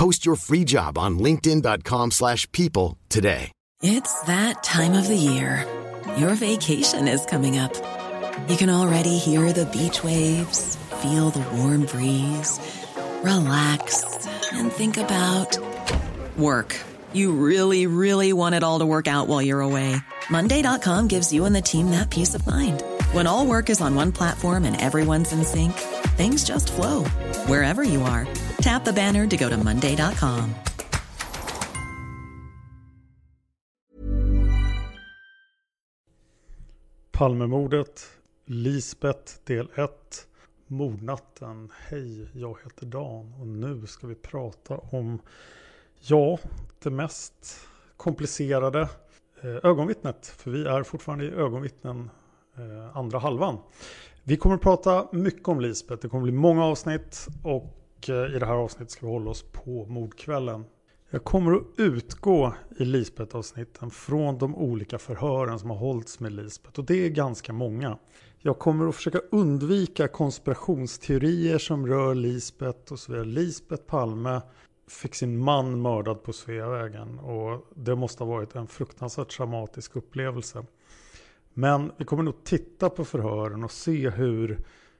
Post your free job on linkedin.com/people slash people today. It's that time of the year. Your vacation is coming up. You can already hear the beach waves, feel the warm breeze, relax, and think about work. You really, really want it all to work out while you're away. Monday.com gives you and the team that peace of mind. When all work is on one platform and everyone's in sync, things just flow wherever you are. Tap the banner to go to Monday.com. Palmemordet, Lisbeth del 1, Mordnatten. Hej, jag heter Dan och nu ska vi prata om, ja, det mest komplicerade eh, ögonvittnet. För vi är fortfarande i ögonvittnen eh, andra halvan. Vi kommer att prata mycket om Lisbeth. Det kommer bli många avsnitt och och eh, i det här avsnittet ska vi hålla oss på mordkvällen. Jag kommer att utgå i Lisbeth-avsnitten från de olika förhören som har hållits med Lisbeth och det är ganska många. Jag kommer att försöka undvika konspirationsteorier som rör Lisbeth och så vidare. Lisbeth Palme fick sin man mördad på Sveavägen och det måste ha varit en fruktansvärt traumatisk upplevelse. Men vi kommer nog titta på förhören och se hur,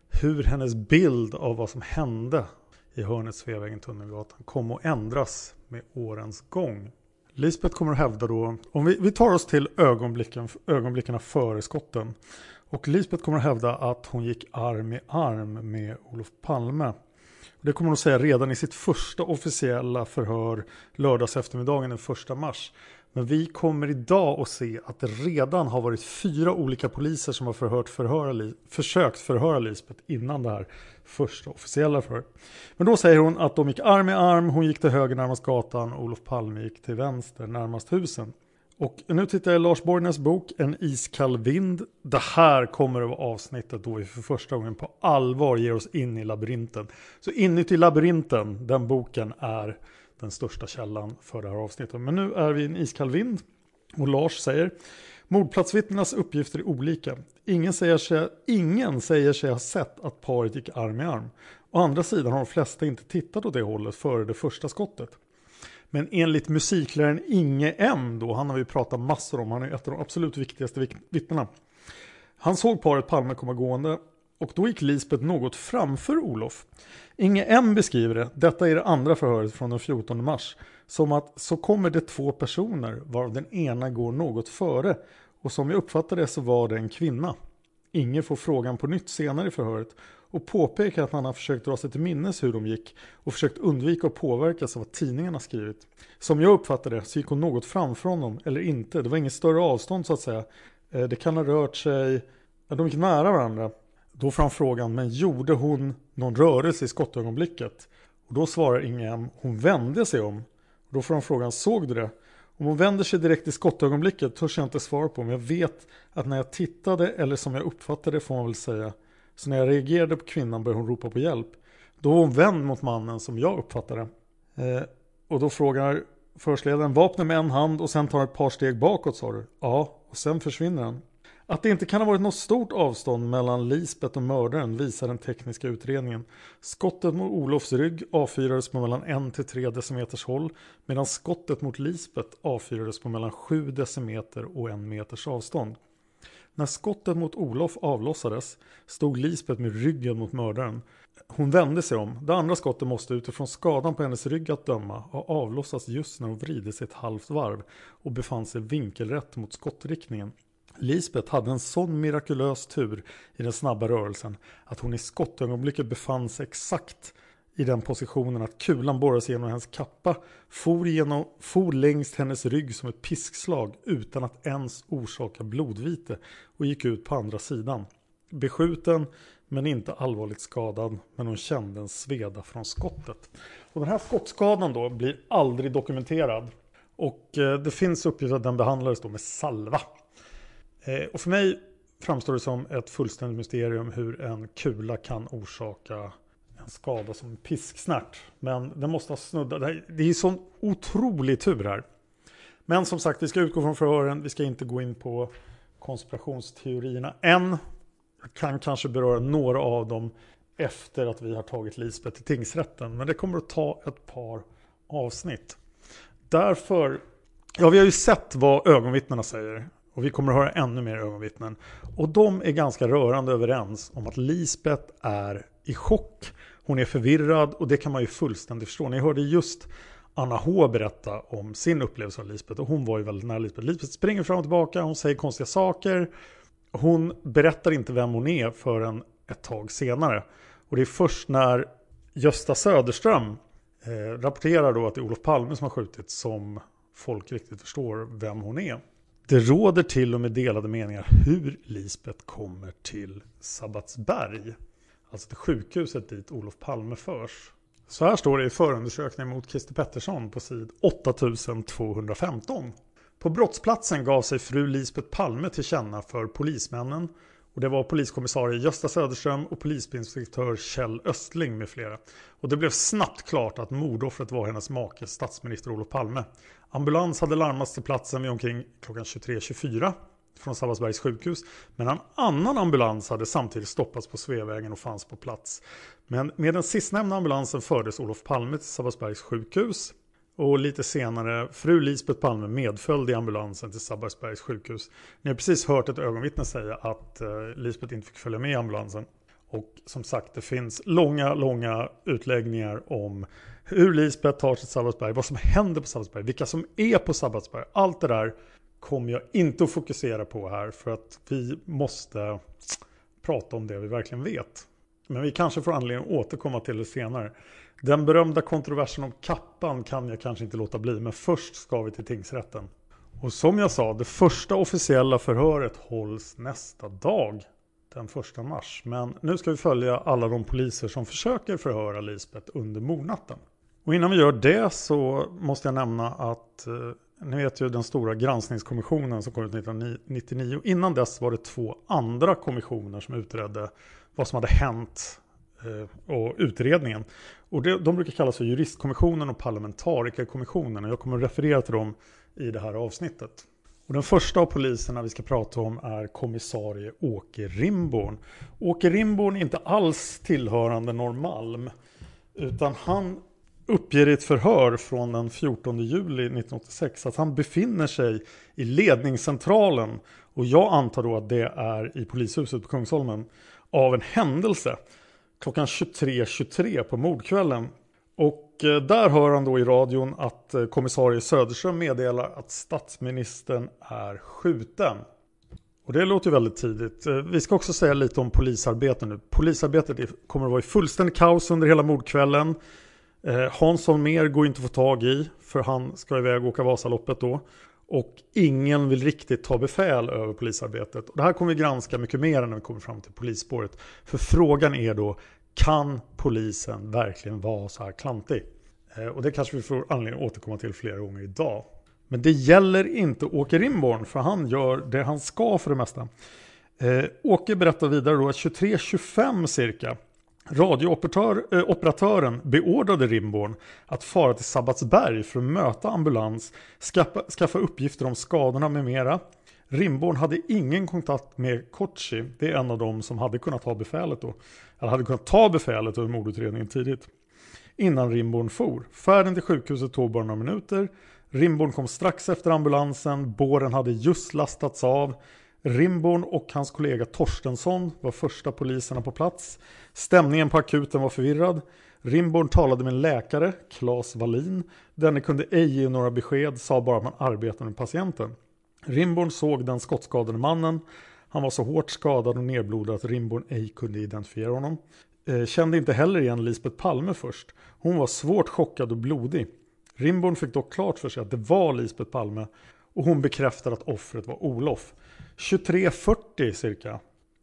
hur hennes bild av vad som hände i hörnet Sveavägen Tunnelgatan kom att ändras med årens gång. Lisbeth kommer att hävda då, om vi, vi tar oss till ögonblicken, ögonblicken före skotten. Och Lisbeth kommer att hävda att hon gick arm i arm med Olof Palme. Det kommer hon att säga redan i sitt första officiella förhör lördags eftermiddagen den 1 mars. Men vi kommer idag att se att det redan har varit fyra olika poliser som har förhört förhöra, försökt förhöra Lisbeth innan det här första officiella förhöret. Men då säger hon att de gick arm i arm, hon gick till höger närmast gatan och Olof Palme gick till vänster närmast husen. Och nu tittar jag i Lars Borgnäs bok En iskall vind. Det här kommer att vara avsnittet då vi för första gången på allvar ger oss in i labyrinten. Så inuti labyrinten, den boken är den största källan för det här avsnittet. Men nu är vi i en iskall vind och Lars säger Mordplatsvittnenas uppgifter är olika. Ingen säger, sig, ingen säger sig ha sett att paret gick arm i arm. Å andra sidan har de flesta inte tittat åt det hållet före det första skottet. Men enligt musikläraren Inge M då, han har vi pratat massor om, han är ett av de absolut viktigaste vittnena. Han såg paret Palme komma gående och då gick Lisbeth något framför Olof. Inge M beskriver det, detta är det andra förhöret från den 14 mars, som att så kommer det två personer varav den ena går något före och som jag uppfattade det så var det en kvinna. Inge får frågan på nytt senare i förhöret och påpekar att han har försökt dra sig till minnes hur de gick och försökt undvika att påverkas av vad tidningarna skrivit. Som jag uppfattade det så gick hon något framför honom, eller inte. Det var inget större avstånd så att säga. Eh, det kan ha rört sig, de gick nära varandra. Då får han frågan, men gjorde hon någon rörelse i skottögonblicket? Och då svarar Inge hon vände sig om. Och då får han frågan, såg du det? Om hon vänder sig direkt i skottögonblicket törs jag inte svara på, men jag vet att när jag tittade, eller som jag uppfattade det får man väl säga, så när jag reagerade på kvinnan började hon ropa på hjälp. Då var hon vänd mot mannen som jag uppfattade eh, Och då frågar förhörsledaren, vapnet med en hand och sen tar ett par steg bakåt sa du? Ja, och sen försvinner han. Att det inte kan ha varit något stort avstånd mellan Lisbeth och mördaren visar den tekniska utredningen. Skottet mot Olofs rygg avfyrades på mellan 1 till 3 decimeters håll medan skottet mot Lisbeth avfyrades på mellan 7 decimeter och 1 meters avstånd. När skottet mot Olof avlossades stod Lisbeth med ryggen mot mördaren. Hon vände sig om. Det andra skottet måste utifrån skadan på hennes rygg att döma ha avlossats just när hon vridit sig ett halvt varv och befann sig vinkelrätt mot skottriktningen. Lisbeth hade en sån mirakulös tur i den snabba rörelsen att hon i skottögonblicket befann sig exakt i den positionen att kulan borrade sig genom hennes kappa, for, genom, for längs hennes rygg som ett piskslag utan att ens orsaka blodvite och gick ut på andra sidan. Beskjuten men inte allvarligt skadad, men hon kände en sveda från skottet. Och den här skottskadan då blir aldrig dokumenterad. Och eh, det finns uppgifter att den behandlades då med salva. Eh, och för mig framstår det som ett fullständigt mysterium hur en kula kan orsaka en skada som pisksnärt. Men den måste ha snuddat. Det är sån otrolig tur här. Men som sagt, vi ska utgå från förhören. Vi ska inte gå in på konspirationsteorierna än. Jag kan kanske beröra några av dem efter att vi har tagit Lisbeth till tingsrätten. Men det kommer att ta ett par avsnitt. Därför, ja vi har ju sett vad ögonvittnena säger. Och vi kommer att höra ännu mer ögonvittnen. Och de är ganska rörande överens om att Lisbeth är i chock. Hon är förvirrad och det kan man ju fullständigt förstå. Ni hörde just Anna H berätta om sin upplevelse av Lisbeth och hon var ju väldigt nära Lisbeth. Lisbeth springer fram och tillbaka, hon säger konstiga saker. Hon berättar inte vem hon är förrän ett tag senare. Och det är först när Gösta Söderström eh, rapporterar då att det är Olof Palme som har skjutit som folk riktigt förstår vem hon är. Det råder till och med delade meningar hur Lisbeth kommer till Sabbatsberg. Alltså till sjukhuset dit Olof Palme förs. Så här står det i förundersökningen mot Christer Pettersson på sid 8215. På brottsplatsen gav sig fru Lisbeth Palme till känna för polismännen och det var poliskommissarie Gösta Söderström och polisinspektör Kjell Östling med flera. Och det blev snabbt klart att mordoffret var hennes make, statsminister Olof Palme. Ambulans hade larmats till platsen vid omkring klockan 23.24 från Sabbatsbergs sjukhus. Men en annan ambulans hade samtidigt stoppats på Sveavägen och fanns på plats. Men med den sistnämnda ambulansen fördes Olof Palme till Sabbatsbergs sjukhus. Och lite senare, fru Lisbeth Palme medföljde i ambulansen till Sabbatsbergs sjukhus. Ni har precis hört ett ögonvittne säga att eh, Lisbeth inte fick följa med i ambulansen. Och som sagt, det finns långa, långa utläggningar om hur Lisbeth tar sig till Sabbatsberg, vad som händer på Sabbatsberg, vilka som är på Sabbatsberg. Allt det där kommer jag inte att fokusera på här för att vi måste prata om det vi verkligen vet. Men vi kanske får anledning att återkomma till det senare. Den berömda kontroversen om kappan kan jag kanske inte låta bli, men först ska vi till tingsrätten. Och som jag sa, det första officiella förhöret hålls nästa dag, den första mars. Men nu ska vi följa alla de poliser som försöker förhöra Lisbeth under mordnatten. Och innan vi gör det så måste jag nämna att eh, ni vet ju den stora granskningskommissionen som kom ut 1999. Innan dess var det två andra kommissioner som utredde vad som hade hänt eh, och utredningen. Och det, de brukar kallas för juristkommissionen och parlamentarikerkommissionen. Och jag kommer att referera till dem i det här avsnittet. Och den första av poliserna vi ska prata om är kommissarie Åke Rimborn. Åke Rimborn är inte alls tillhörande Norrmalm. Utan han uppger i ett förhör från den 14 juli 1986 att han befinner sig i ledningscentralen och jag antar då att det är i polishuset på Kungsholmen av en händelse klockan 23.23 .23 på mordkvällen. Och eh, där hör han då i radion att eh, kommissarie Söderström meddelar att statsministern är skjuten. Och det låter väldigt tidigt. Eh, vi ska också säga lite om polisarbetet nu. Polisarbetet kommer att vara i fullständig kaos under hela mordkvällen. Hansson mer går inte att få tag i för han ska iväg och åka Vasaloppet då. Och ingen vill riktigt ta befäl över polisarbetet. Och det här kommer vi granska mycket mer när vi kommer fram till polisspåret. För frågan är då, kan polisen verkligen vara så här klantig? Eh, och det kanske vi får anledning att återkomma till flera gånger idag. Men det gäller inte Åke Rimborn, för han gör det han ska för det mesta. Eh, Åke berättar vidare då att 23.25 cirka Radiooperatören eh, beordrade Rimborn att fara till Sabbatsberg för att möta ambulans, skaffa, skaffa uppgifter om skadorna med mera. Rimborn hade ingen kontakt med Kochi, det är en av dem som hade kunnat ta befälet då. Eller hade kunnat ta befälet över mordutredningen tidigt. Innan Rimborn for. Färden till sjukhuset tog bara några minuter. Rimborn kom strax efter ambulansen, båren hade just lastats av. Rimborn och hans kollega Torstensson var första poliserna på plats. Stämningen på akuten var förvirrad. Rimborn talade med en läkare, Claes Wallin. Denne kunde ej ge några besked, sa bara att man arbetade med patienten. Rimborn såg den skottskadade mannen. Han var så hårt skadad och nedblodad att Rimborn ej kunde identifiera honom. Eh, kände inte heller igen Lisbeth Palme först. Hon var svårt chockad och blodig. Rimborn fick dock klart för sig att det var Lisbeth Palme och hon bekräftade att offret var Olof. 23.40 cirka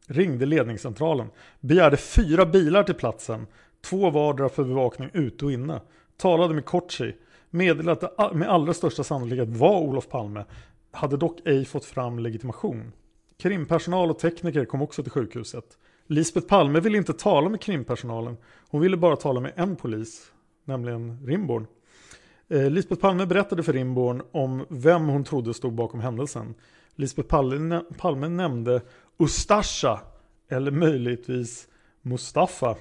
ringde ledningscentralen, begärde fyra bilar till platsen, två vardera för bevakning ute och inne, talade med Kochi, meddelade att det med allra största sannolikhet var Olof Palme, hade dock ej fått fram legitimation. Krimpersonal och tekniker kom också till sjukhuset. Lisbeth Palme ville inte tala med krimpersonalen, hon ville bara tala med en polis, nämligen Rimborn. Eh, Lisbeth Palme berättade för Rimborn om vem hon trodde stod bakom händelsen. Lisbeth Palme, nämnde Ustasha eller möjligtvis Mustafa.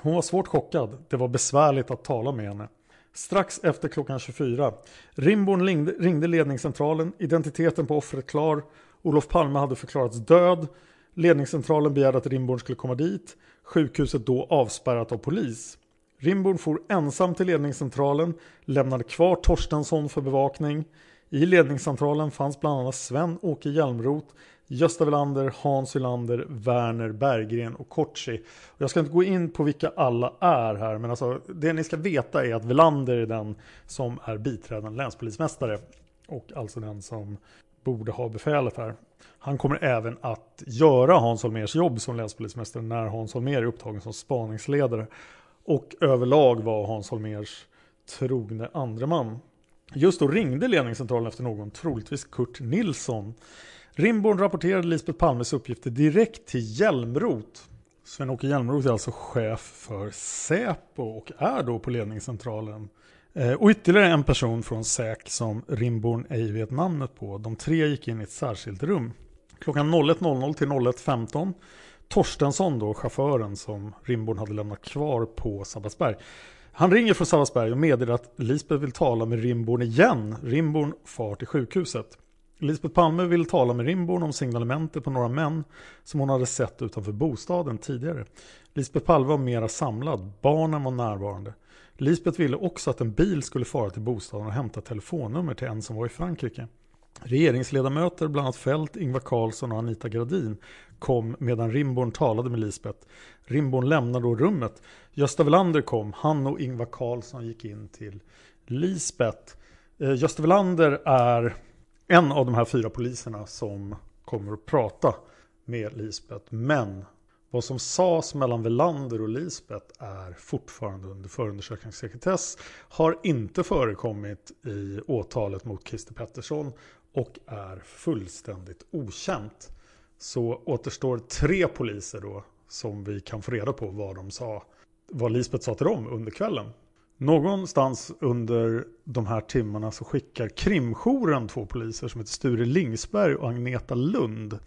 Hon var svårt chockad. Det var besvärligt att tala med henne. Strax efter klockan 24. Rimborn ringde ledningscentralen. Identiteten på offret klar. Olof Palme hade förklarats död. Ledningscentralen begärde att Rimborn skulle komma dit. Sjukhuset då avspärrat av polis. Rimborn for ensam till ledningscentralen, lämnade kvar Torstensson för bevakning. I ledningscentralen fanns bland annat Sven-Åke Hjelmroth, Gösta Welander, Hans Ylander, Werner Berggren och Kotschi. Jag ska inte gå in på vilka alla är här, men alltså, det ni ska veta är att Welander är den som är biträdande länspolismästare och alltså den som borde ha befälet här. Han kommer även att göra Hans Holmers jobb som länspolismästare när Hans Holmer är upptagen som spaningsledare. Och överlag var Hans Holmers trogne andre man. Just då ringde ledningscentralen efter någon, troligtvis Kurt Nilsson. Rimborn rapporterade Lisbeth Palmes uppgifter direkt till Hjälmroth. Sven-Åke Hjälmroth är alltså chef för Säpo och är då på ledningscentralen. Eh, och ytterligare en person från SÄK som Rimborn ej vet namnet på. De tre gick in i ett särskilt rum. Klockan 01.00 till 01.15 Torstensson då, chauffören som Rimborn hade lämnat kvar på Sabbatsberg. Han ringer från Sabbatsberg och meddelar att Lisbeth vill tala med Rimborn igen. Rimborn far till sjukhuset. Lisbeth Palme vill tala med Rimborn om signalementet på några män som hon hade sett utanför bostaden tidigare. Lisbeth Palme var mera samlad, barnen var närvarande. Lisbeth ville också att en bil skulle fara till bostaden och hämta telefonnummer till en som var i Frankrike. Regeringsledamöter, bland annat Fält, Ingvar Carlsson och Anita Gradin, kom medan Rimborn talade med Lisbeth. Rimborn lämnade då rummet. Gösta Welander kom, han och Ingvar Carlsson gick in till Lisbeth. Eh, Gösta Welander är en av de här fyra poliserna som kommer att prata med Lisbeth. Men vad som sades mellan Velander och Lisbeth är fortfarande under förundersökningssekretess. Har inte förekommit i åtalet mot Christer Pettersson och är fullständigt okänt. Så återstår tre poliser då som vi kan få reda på vad de sa, vad Lisbeth sa till dem under kvällen. Någonstans under de här timmarna så skickar krimjouren två poliser som heter Sture Lingsberg och Agneta Lund.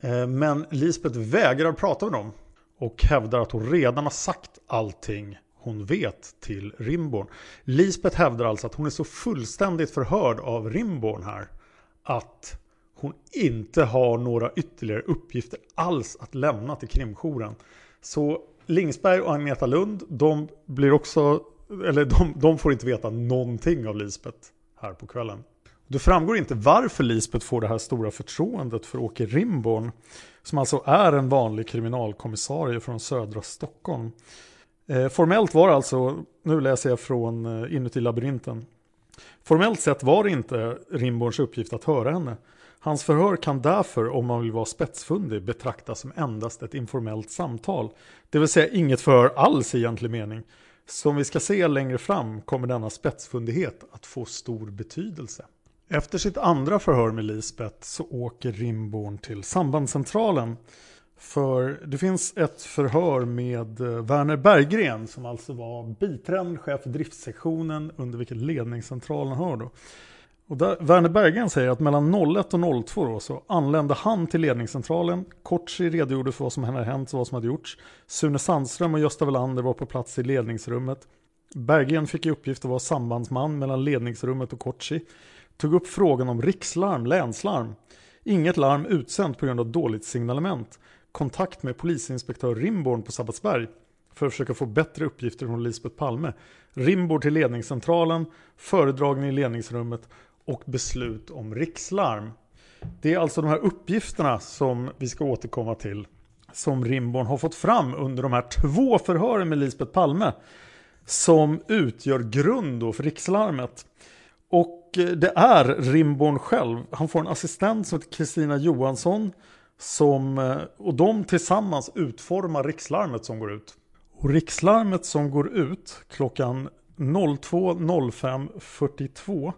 Eh, men Lisbeth vägrar prata med dem och hävdar att hon redan har sagt allting hon vet till Rimborn. Lisbeth hävdar alltså att hon är så fullständigt förhörd av Rimborn här att hon inte har några ytterligare uppgifter alls att lämna till krimjouren. Så Lingsberg och Agneta Lund, de blir också, eller de, de får inte veta någonting av Lisbeth här på kvällen. Det framgår inte varför Lisbeth får det här stora förtroendet för Åke Rimborn, som alltså är en vanlig kriminalkommissarie från södra Stockholm. Eh, formellt var alltså, nu läser jag från eh, inuti labyrinten, Formellt sett var det inte Rimborns uppgift att höra henne. Hans förhör kan därför, om man vill vara spetsfundig, betraktas som endast ett informellt samtal. Det vill säga inget förhör alls i egentlig mening. Som vi ska se längre fram kommer denna spetsfundighet att få stor betydelse. Efter sitt andra förhör med Lisbeth så åker Rimborn till sambandscentralen För det finns ett förhör med eh, Werner Berggren som alltså var biträdande chef för driftsektionen under vilket ledningscentralen hör då. Och där, Werner Berggren säger att mellan 01 och 02 då, så anlände han till ledningscentralen. Kortsi redogjorde för vad som hade hänt och vad som hade gjorts. Sune Sandström och Gösta Welander var på plats i ledningsrummet. Berggren fick i uppgift att vara sambandsman mellan ledningsrummet och Kortsi. Tog upp frågan om rikslarm, länslarm. Inget larm utsänt på grund av dåligt signalement. Kontakt med polisinspektör Rimborn på Sabbatsberg för att försöka få bättre uppgifter från Lisbeth Palme. Rimborn till ledningscentralen, föredragning i ledningsrummet och beslut om rikslarm. Det är alltså de här uppgifterna som vi ska återkomma till som Rimborn har fått fram under de här två förhören med Lisbeth Palme som utgör grund för rikslarmet. Och eh, det är Rimborn själv. Han får en assistent som heter Kristina Johansson som, eh, och de tillsammans utformar rikslarmet som går ut. Och rikslarmet som går ut klockan 02.05.42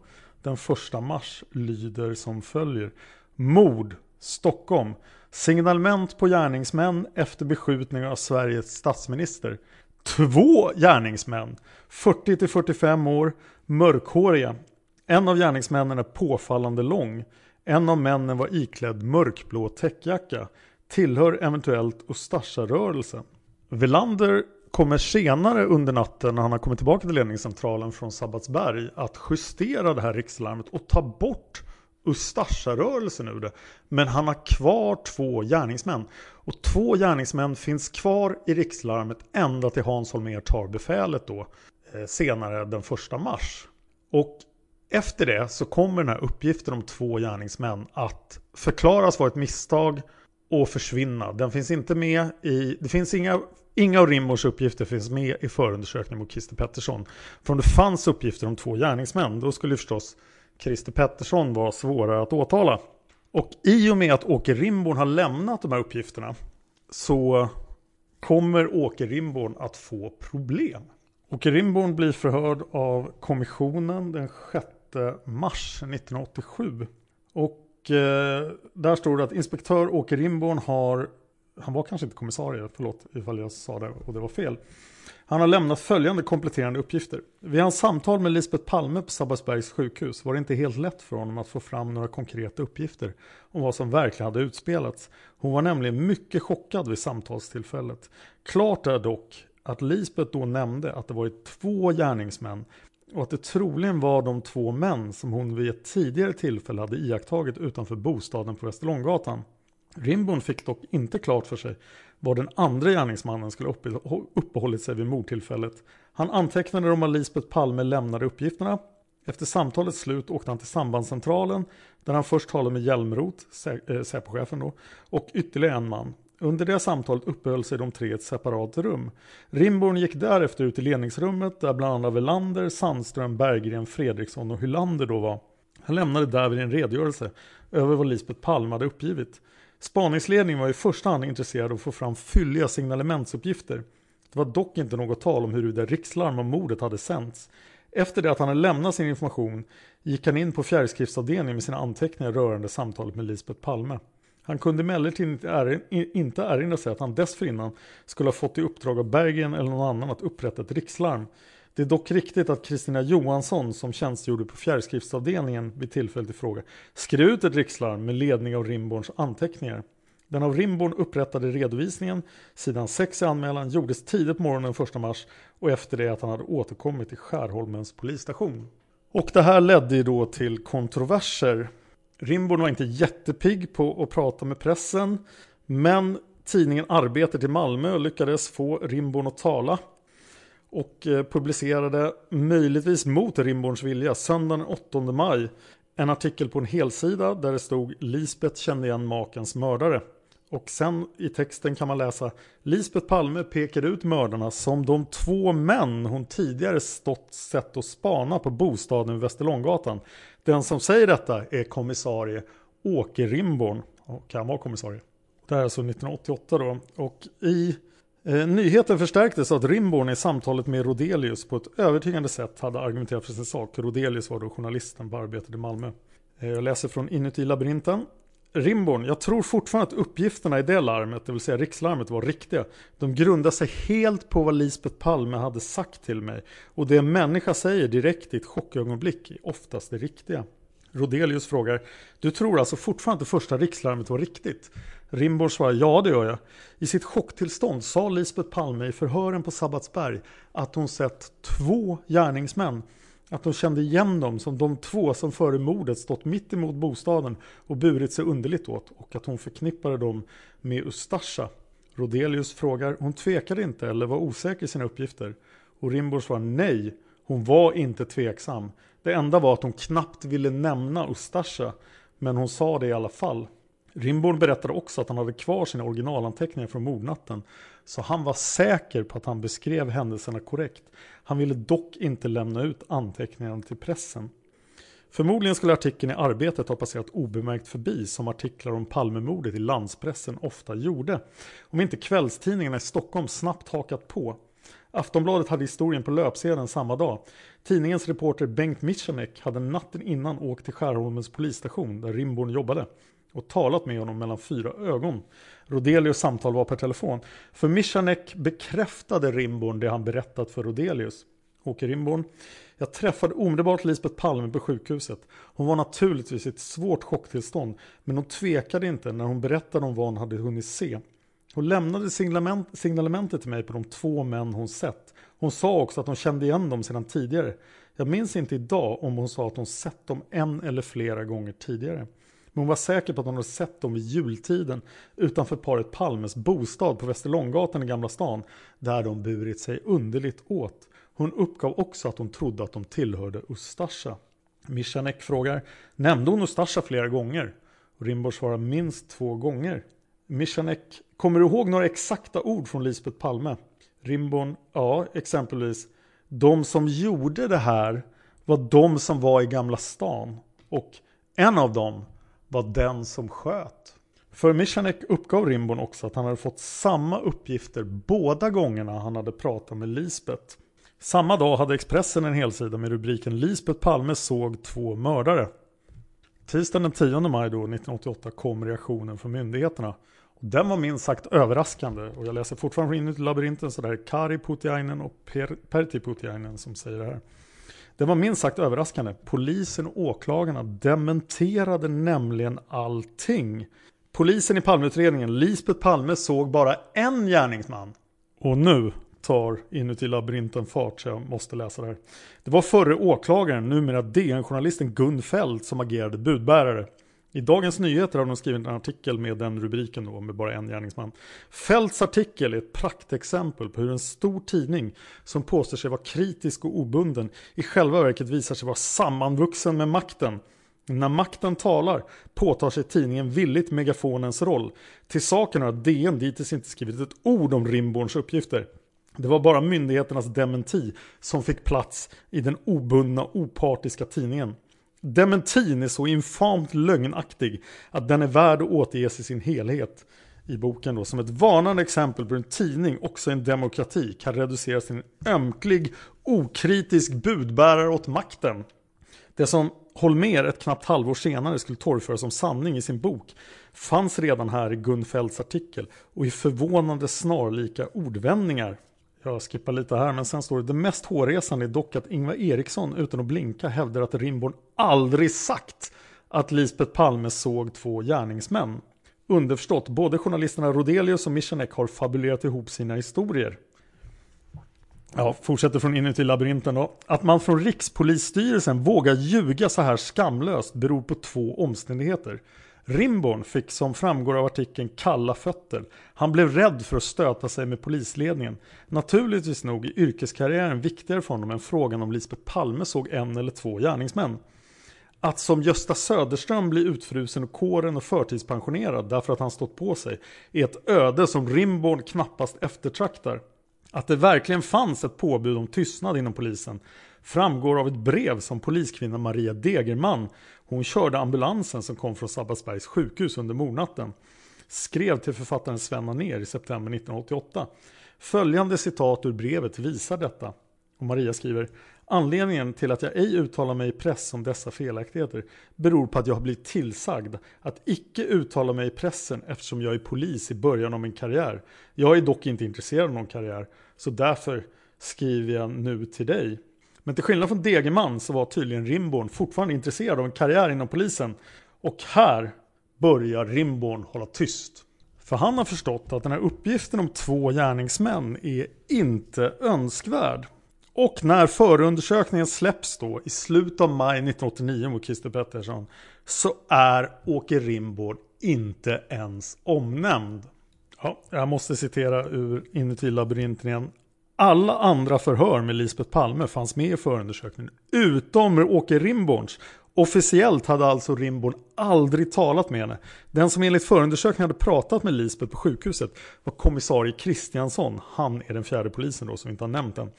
den 1 mars lyder som följer. Mord, Stockholm. Signalement på gärningsmän efter beskjutning av Sveriges statsminister. Två gärningsmän, 40 45 år, mörkhåriga. En av gärningsmännen är påfallande lång. En av männen var iklädd mörkblå täckjacka. Tillhör eventuellt Ustasja-rörelsen. Velander kommer senare under natten när han har kommit tillbaka till ledningscentralen från Sabbatsberg att justera det här rikslarmet och ta bort Ustasja-rörelsen ur det. Men han har kvar två gärningsmän. Och två gärningsmän finns kvar i rikslarmet ända till Hans Holmér tar befälet då eh, senare den 1 mars. Och efter det så kommer den här uppgiften om två gärningsmän att förklaras vara ett misstag och försvinna. Den finns inte med i, det finns inga Inga av Rimbors uppgifter finns med i förundersökningen mot Christer Pettersson. För om det fanns uppgifter om två gärningsmän, då skulle förstås Christer Pettersson vara svårare att åtala. Och i och med att Åke Rimborn har lämnat de här uppgifterna så kommer Åke Rimborn att få problem. Åke Rimborn blir förhörd av kommissionen den 6 mars 1987. Och eh, där står det att inspektör Åke Rimborn har han var kanske inte kommissarie, förlåt ifall jag sa det och det var fel. Han har lämnat följande kompletterande uppgifter. Vid hans samtal med Lisbeth Palme på Sabbatsbergs sjukhus var det inte helt lätt för honom att få fram några konkreta uppgifter om vad som verkligen hade utspelats. Hon var nämligen mycket chockad vid samtalstillfället. Klart är dock att Lisbeth då nämnde att det varit två gärningsmän och att det troligen var de två män som hon vid ett tidigare tillfälle hade iakttagit utanför bostaden på Västerlånggatan. Rimborn fick dock inte klart för sig var den andra gärningsmannen skulle uppehållit sig vid mordtillfället. Han antecknade om att Lisbeth Palme lämnade uppgifterna. Efter samtalets slut åkte han till sambandscentralen där han först talade med Hjälmroth, eh, Säpochefen då, och ytterligare en man. Under det samtalet uppehöll sig de tre i ett separat rum. Rimborn gick därefter ut i ledningsrummet där bland annat Velander, Sandström, Berggren, Fredriksson och Hylander då var. Han lämnade därvid en redogörelse över vad Lisbeth Palme hade uppgivit. Spaningsledningen var i första hand intresserad av att få fram fylliga signalementsuppgifter. Det var dock inte något tal om huruvida rikslarm om mordet hade sänts. Efter det att han hade lämnat sin information gick han in på fjärrskriftsavdelningen med sina anteckningar rörande samtalet med Lisbeth Palme. Han kunde emellertid inte erinra sig att han dessförinnan skulle ha fått i uppdrag av Bergen eller någon annan att upprätta ett rikslarm. Det är dock riktigt att Kristina Johansson som tjänstgjorde på fjärrskriftsavdelningen vid tillfället i fråga skrev ut ett rikslarm med ledning av Rimborns anteckningar. Den av Rimborn upprättade redovisningen, sidan 6 i anmälan, gjordes tidigt på morgonen den 1 mars och efter det att han hade återkommit till Skärholmens polisstation. Och det här ledde ju då till kontroverser. Rimborn var inte jättepigg på att prata med pressen, men tidningen Arbetet i Malmö lyckades få Rimborn att tala och eh, publicerade, möjligtvis mot Rimborns vilja, söndagen den 8 maj en artikel på en helsida där det stod Lisbeth kände igen makens mördare. Och sen i texten kan man läsa Lisbeth Palme pekade ut mördarna som de två män hon tidigare stått sett och spana på bostaden vid Västerlånggatan. Den som säger detta är kommissarie Åke Rimborn. Och kan vara kommissarie. Det här är alltså 1988 då. Och i Eh, nyheten förstärktes av att Rimborn i samtalet med Rodelius på ett övertygande sätt hade argumenterat för sin sak. Rodelius var då journalisten på Arbetet i Malmö. Eh, jag läser från Inuti labyrinten. Rimborn, jag tror fortfarande att uppgifterna i det larmet, det vill säga rikslarmet, var riktiga. De grundar sig helt på vad Lisbeth Palme hade sagt till mig. Och det en människa säger direkt i ett chockögonblick är oftast det riktiga. Rodelius frågar, du tror alltså fortfarande att det första rikslarmet var riktigt? Rimborn svarar, ja det gör jag. I sitt chocktillstånd sa Lisbeth Palme i förhören på Sabbatsberg att hon sett två gärningsmän att hon kände igen dem som de två som före mordet stått mitt emot bostaden och burit sig underligt åt och att hon förknippade dem med Ustasja. Rodelius frågar, hon tvekade inte eller var osäker i sina uppgifter? Och Rimbor svarar nej, hon var inte tveksam. Det enda var att hon knappt ville nämna Ustasja, men hon sa det i alla fall. Rimborn berättade också att han hade kvar sina originalanteckningar från mordnatten, så han var säker på att han beskrev händelserna korrekt. Han ville dock inte lämna ut anteckningarna till pressen. Förmodligen skulle artikeln i Arbetet ha passerat obemärkt förbi som artiklar om Palmemordet i landspressen ofta gjorde. Om inte kvällstidningarna i Stockholm snabbt hakat på. Aftonbladet hade historien på löpsedeln samma dag. Tidningens reporter Bengt Michanek hade natten innan åkt till Skärholmens polisstation där Rimborn jobbade och talat med honom mellan fyra ögon. Rodelius samtal var per telefon. För Michanek bekräftade Rimborn det han berättat för Rodelius. Åke Rimborn. Jag träffade omedelbart Lisbeth Palme på sjukhuset. Hon var naturligtvis i ett svårt chocktillstånd, men hon tvekade inte när hon berättade om vad hon hade hunnit se. Hon lämnade signalement, signalementet till mig på de två män hon sett. Hon sa också att hon kände igen dem sedan tidigare. Jag minns inte idag om hon sa att hon sett dem en eller flera gånger tidigare. Men hon var säker på att hon hade sett dem vid jultiden utanför paret Palmes bostad på Västerlånggatan i Gamla stan där de burit sig underligt åt. Hon uppgav också att hon trodde att de tillhörde Ustasja. Michanek frågar, nämnde hon Ustasja flera gånger? Rimborg svarar minst två gånger. Michanek, kommer du ihåg några exakta ord från Lisbeth Palme? Rimborn, ja, exempelvis. De som gjorde det här var de som var i Gamla stan. Och en av dem var den som sköt. För Michanek uppgav Rimborn också att han hade fått samma uppgifter båda gångerna han hade pratat med Lisbeth. Samma dag hade Expressen en helsida med rubriken Lisbeth Palme såg två mördare. Tisdagen den 10 maj då, 1988 kom reaktionen från myndigheterna. Och den var minst sagt överraskande och jag läser fortfarande inuti labyrinten så det är Kari Putiainen och per Pertti Putiainen som säger det här. Det var minst sagt överraskande. Polisen och åklagarna dementerade nämligen allting. Polisen i Palmeutredningen, Lisbeth Palme, såg bara en gärningsman. Och nu tar inuti labyrinten fart så jag måste läsa det här. Det var förre åklagaren, numera DN-journalisten Gun Fält som agerade budbärare. I Dagens Nyheter har de skrivit en artikel med den rubriken då, med bara en gärningsman. Fälts artikel är ett praktexempel på hur en stor tidning som påstår sig vara kritisk och obunden i själva verket visar sig vara sammanvuxen med makten. När makten talar påtar sig tidningen villigt megafonens roll. Till saken har att DN dittills inte skrivit ett ord om Rimborns uppgifter. Det var bara myndigheternas dementi som fick plats i den obundna opartiska tidningen. Dementin är så infamt lögnaktig att den är värd att återges i sin helhet i boken då, som ett varnande exempel på hur en tidning, också en demokrati, kan reduceras till en ömklig, okritisk budbärare åt makten. Det som Holmer ett knappt halvår senare skulle torgföra som sanning i sin bok fanns redan här i Gunfelds artikel och i förvånande snarlika ordvändningar. Jag skippar lite här, men sen står det det mest hårresande är dock att Ingvar Eriksson utan att blinka hävdar att Rimborn aldrig sagt att Lisbeth Palme såg två gärningsmän. Underförstått, både journalisterna Rodelius och Michanek har fabulerat ihop sina historier. Ja, fortsätter från inuti labyrinten då. Att man från Rikspolisstyrelsen vågar ljuga så här skamlöst beror på två omständigheter. Rimborn fick som framgår av artikeln kalla fötter. Han blev rädd för att stöta sig med polisledningen. Naturligtvis nog är yrkeskarriären viktigare för honom än frågan om Lisbeth Palme såg en eller två gärningsmän. Att som Gösta Söderström bli utfrusen och kåren och förtidspensionerad därför att han stått på sig är ett öde som Rimborn knappast eftertraktar. Att det verkligen fanns ett påbud om tystnad inom polisen framgår av ett brev som poliskvinnan Maria Degerman, hon körde ambulansen som kom från Sabbatsbergs sjukhus under mordnatten, skrev till författaren Sven ner i september 1988. Följande citat ur brevet visar detta. Och Maria skriver Anledningen till att jag ej uttalar mig i press om dessa felaktigheter beror på att jag har blivit tillsagd att icke uttala mig i pressen eftersom jag är polis i början av min karriär. Jag är dock inte intresserad av någon karriär, så därför skriver jag nu till dig. Men till skillnad från Degerman så var tydligen Rimborn fortfarande intresserad av en karriär inom polisen. Och här börjar Rimborn hålla tyst. För han har förstått att den här uppgiften om två gärningsmän är inte önskvärd. Och när förundersökningen släpps då i slutet av maj 1989 mot Christer Pettersson så är Åke Rimborn inte ens omnämnd. Ja, jag måste citera ur Inuti labyrinten igen. Alla andra förhör med Lisbeth Palme fanns med i förundersökningen utom Åke Rimborns. Officiellt hade alltså Rimborn aldrig talat med henne. Den som enligt förundersökningen hade pratat med Lisbeth på sjukhuset var kommissarie Kristiansson. Han är den fjärde polisen då som vi inte har nämnt än.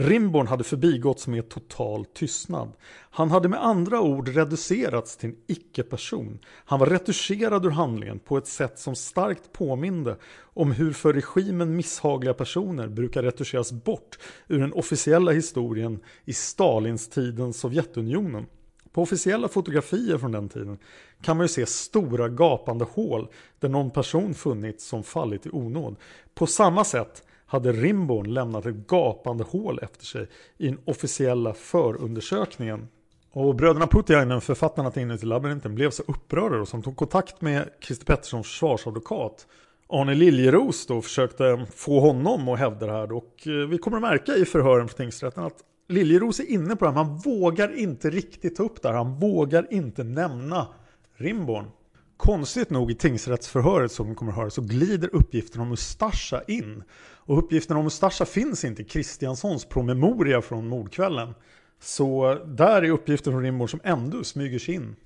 Rimborn hade förbigåtts med total tystnad. Han hade med andra ord reducerats till en icke-person. Han var retuscherad ur handlingen på ett sätt som starkt påminde om hur för regimen misshagliga personer brukar retuscheras bort ur den officiella historien i Stalinstidens Sovjetunionen. På officiella fotografier från den tiden kan man ju se stora gapande hål där någon person funnits som fallit i onåd. På samma sätt hade Rimborn lämnat ett gapande hål efter sig i den officiella förundersökningen. Och bröderna Putiainen, författarna till Inuti labyrinten, blev så upprörda som tog kontakt med Christer Petterssons försvarsadvokat Arne Liljeros då försökte få honom att hävda det här. Och eh, vi kommer att märka i förhören för tingsrätten att Liljeros är inne på det här. Man vågar inte riktigt ta upp det här. Han vågar inte nämna Rimborn. Konstigt nog i tingsrättsförhöret som vi kommer att höra så glider uppgiften om Ustasja in. Och uppgiften om Ustasja finns inte i Kristianssons promemoria från mordkvällen. Så där är uppgiften från Rimborn som ändå smyger sig in.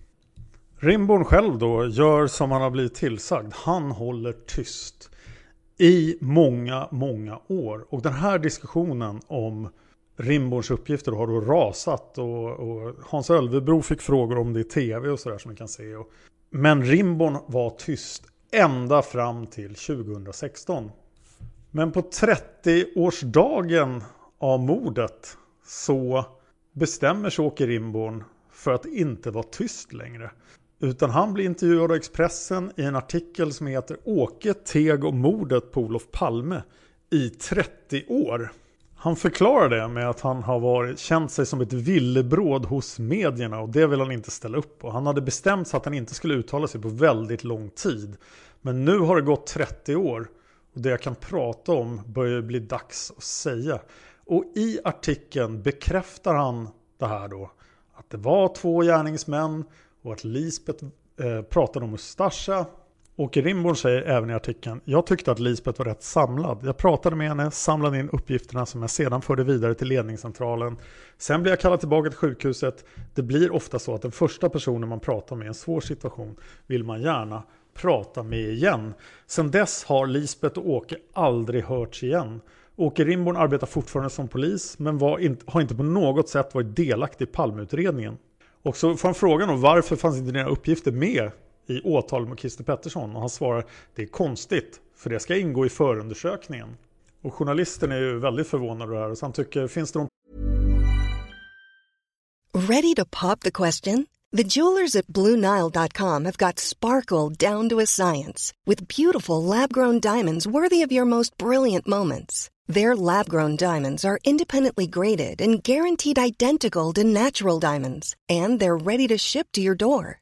Rimborn själv då gör som han har blivit tillsagd. Han håller tyst. I många, många år. Och den här diskussionen om Rimborns uppgifter har då rasat. Och, och Hans Ölvebro fick frågor om det i tv och sådär som ni kan se. Och, men Rimborn var tyst ända fram till 2016. Men på 30-årsdagen av mordet så bestämmer sig Åke Rimborn för att inte vara tyst längre. Utan han blir intervjuad av Expressen i en artikel som heter Åke teg om mordet på Olof Palme i 30 år. Han förklarar det med att han har varit, känt sig som ett villebråd hos medierna och det vill han inte ställa upp på. Han hade bestämt sig att han inte skulle uttala sig på väldigt lång tid. Men nu har det gått 30 år och det jag kan prata om börjar bli dags att säga. Och i artikeln bekräftar han det här då. Att det var två gärningsmän och att Lisbeth eh, pratade om Ustasja. Åke Rimborn säger även i artikeln, jag tyckte att Lisbeth var rätt samlad. Jag pratade med henne, samlade in uppgifterna som jag sedan förde vidare till ledningscentralen. Sen blev jag kallad tillbaka till sjukhuset. Det blir ofta så att den första personen man pratar med i en svår situation vill man gärna prata med igen. Sen dess har Lisbeth och Åke aldrig hörts igen. Åke Rimborn arbetar fortfarande som polis men inte, har inte på något sätt varit delaktig i Palmeutredningen. Och så får han frågan om varför fanns inte dina uppgifter med i åtal mot Christer Pettersson? Och han svarar det är konstigt för det ska ingå i förundersökningen. Och journalisten är ju väldigt förvånad över det här så han tycker finns det någon Ready to pop the question? The jewelers at BlueNile.com have got sparkle down to a science with beautiful lab-grown diamonds worthy of your most brilliant moments. Their lab grown diamonds are independently graded and guaranteed identical to natural diamonds, and they're ready to ship to your door.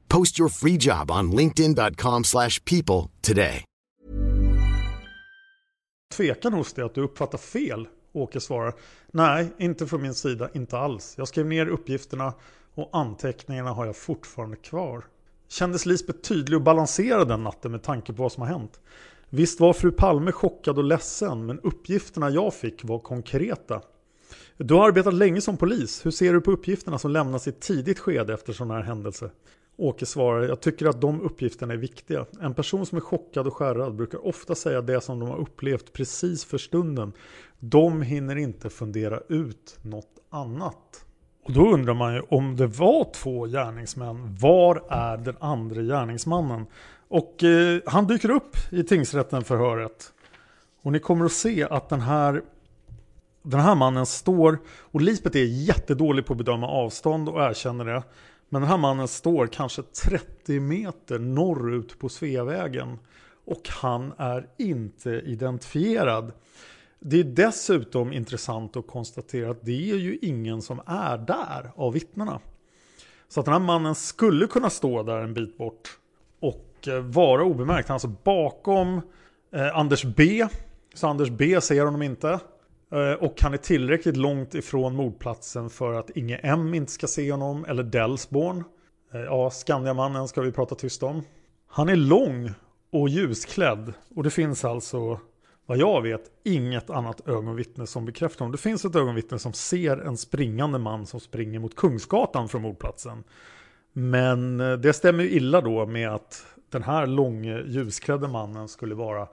Post your free job on linkedin.com slash people today. Tvekan hos dig att du uppfattar fel? Åke svarar. Nej, inte från min sida, inte alls. Jag skrev ner uppgifterna och anteckningarna har jag fortfarande kvar. Kändes Lisbeth tydlig och balanserad den natten med tanke på vad som har hänt? Visst var fru Palme chockad och ledsen, men uppgifterna jag fick var konkreta. Du har arbetat länge som polis. Hur ser du på uppgifterna som lämnas i ett tidigt skede efter sådana här händelser? Åke svarar, jag tycker att de uppgifterna är viktiga. En person som är chockad och skärrad brukar ofta säga det som de har upplevt precis för stunden. De hinner inte fundera ut något annat. Och då undrar man ju om det var två gärningsmän, var är den andra gärningsmannen? Och eh, han dyker upp i tingsrätten förhöret. Och ni kommer att se att den här den här mannen står, och Lisbeth är jättedålig på att bedöma avstånd och erkänner det. Men den här mannen står kanske 30 meter norrut på Sveavägen. Och han är inte identifierad. Det är dessutom intressant att konstatera att det är ju ingen som är där av vittnena. Så att den här mannen skulle kunna stå där en bit bort och eh, vara obemärkt. Han är alltså bakom eh, Anders B. Så Anders B ser honom inte. Eh, och han är tillräckligt långt ifrån mordplatsen för att Inge M inte ska se honom. Eller Delsborn. Eh, ja, Skandiamannen ska vi prata tyst om. Han är lång och ljusklädd. Och det finns alltså, vad jag vet, inget annat ögonvittne som bekräftar honom. Det finns ett ögonvittne som ser en springande man som springer mot Kungsgatan från mordplatsen. Men eh, det stämmer ju illa då med att den här långe ljusklädde mannen skulle vara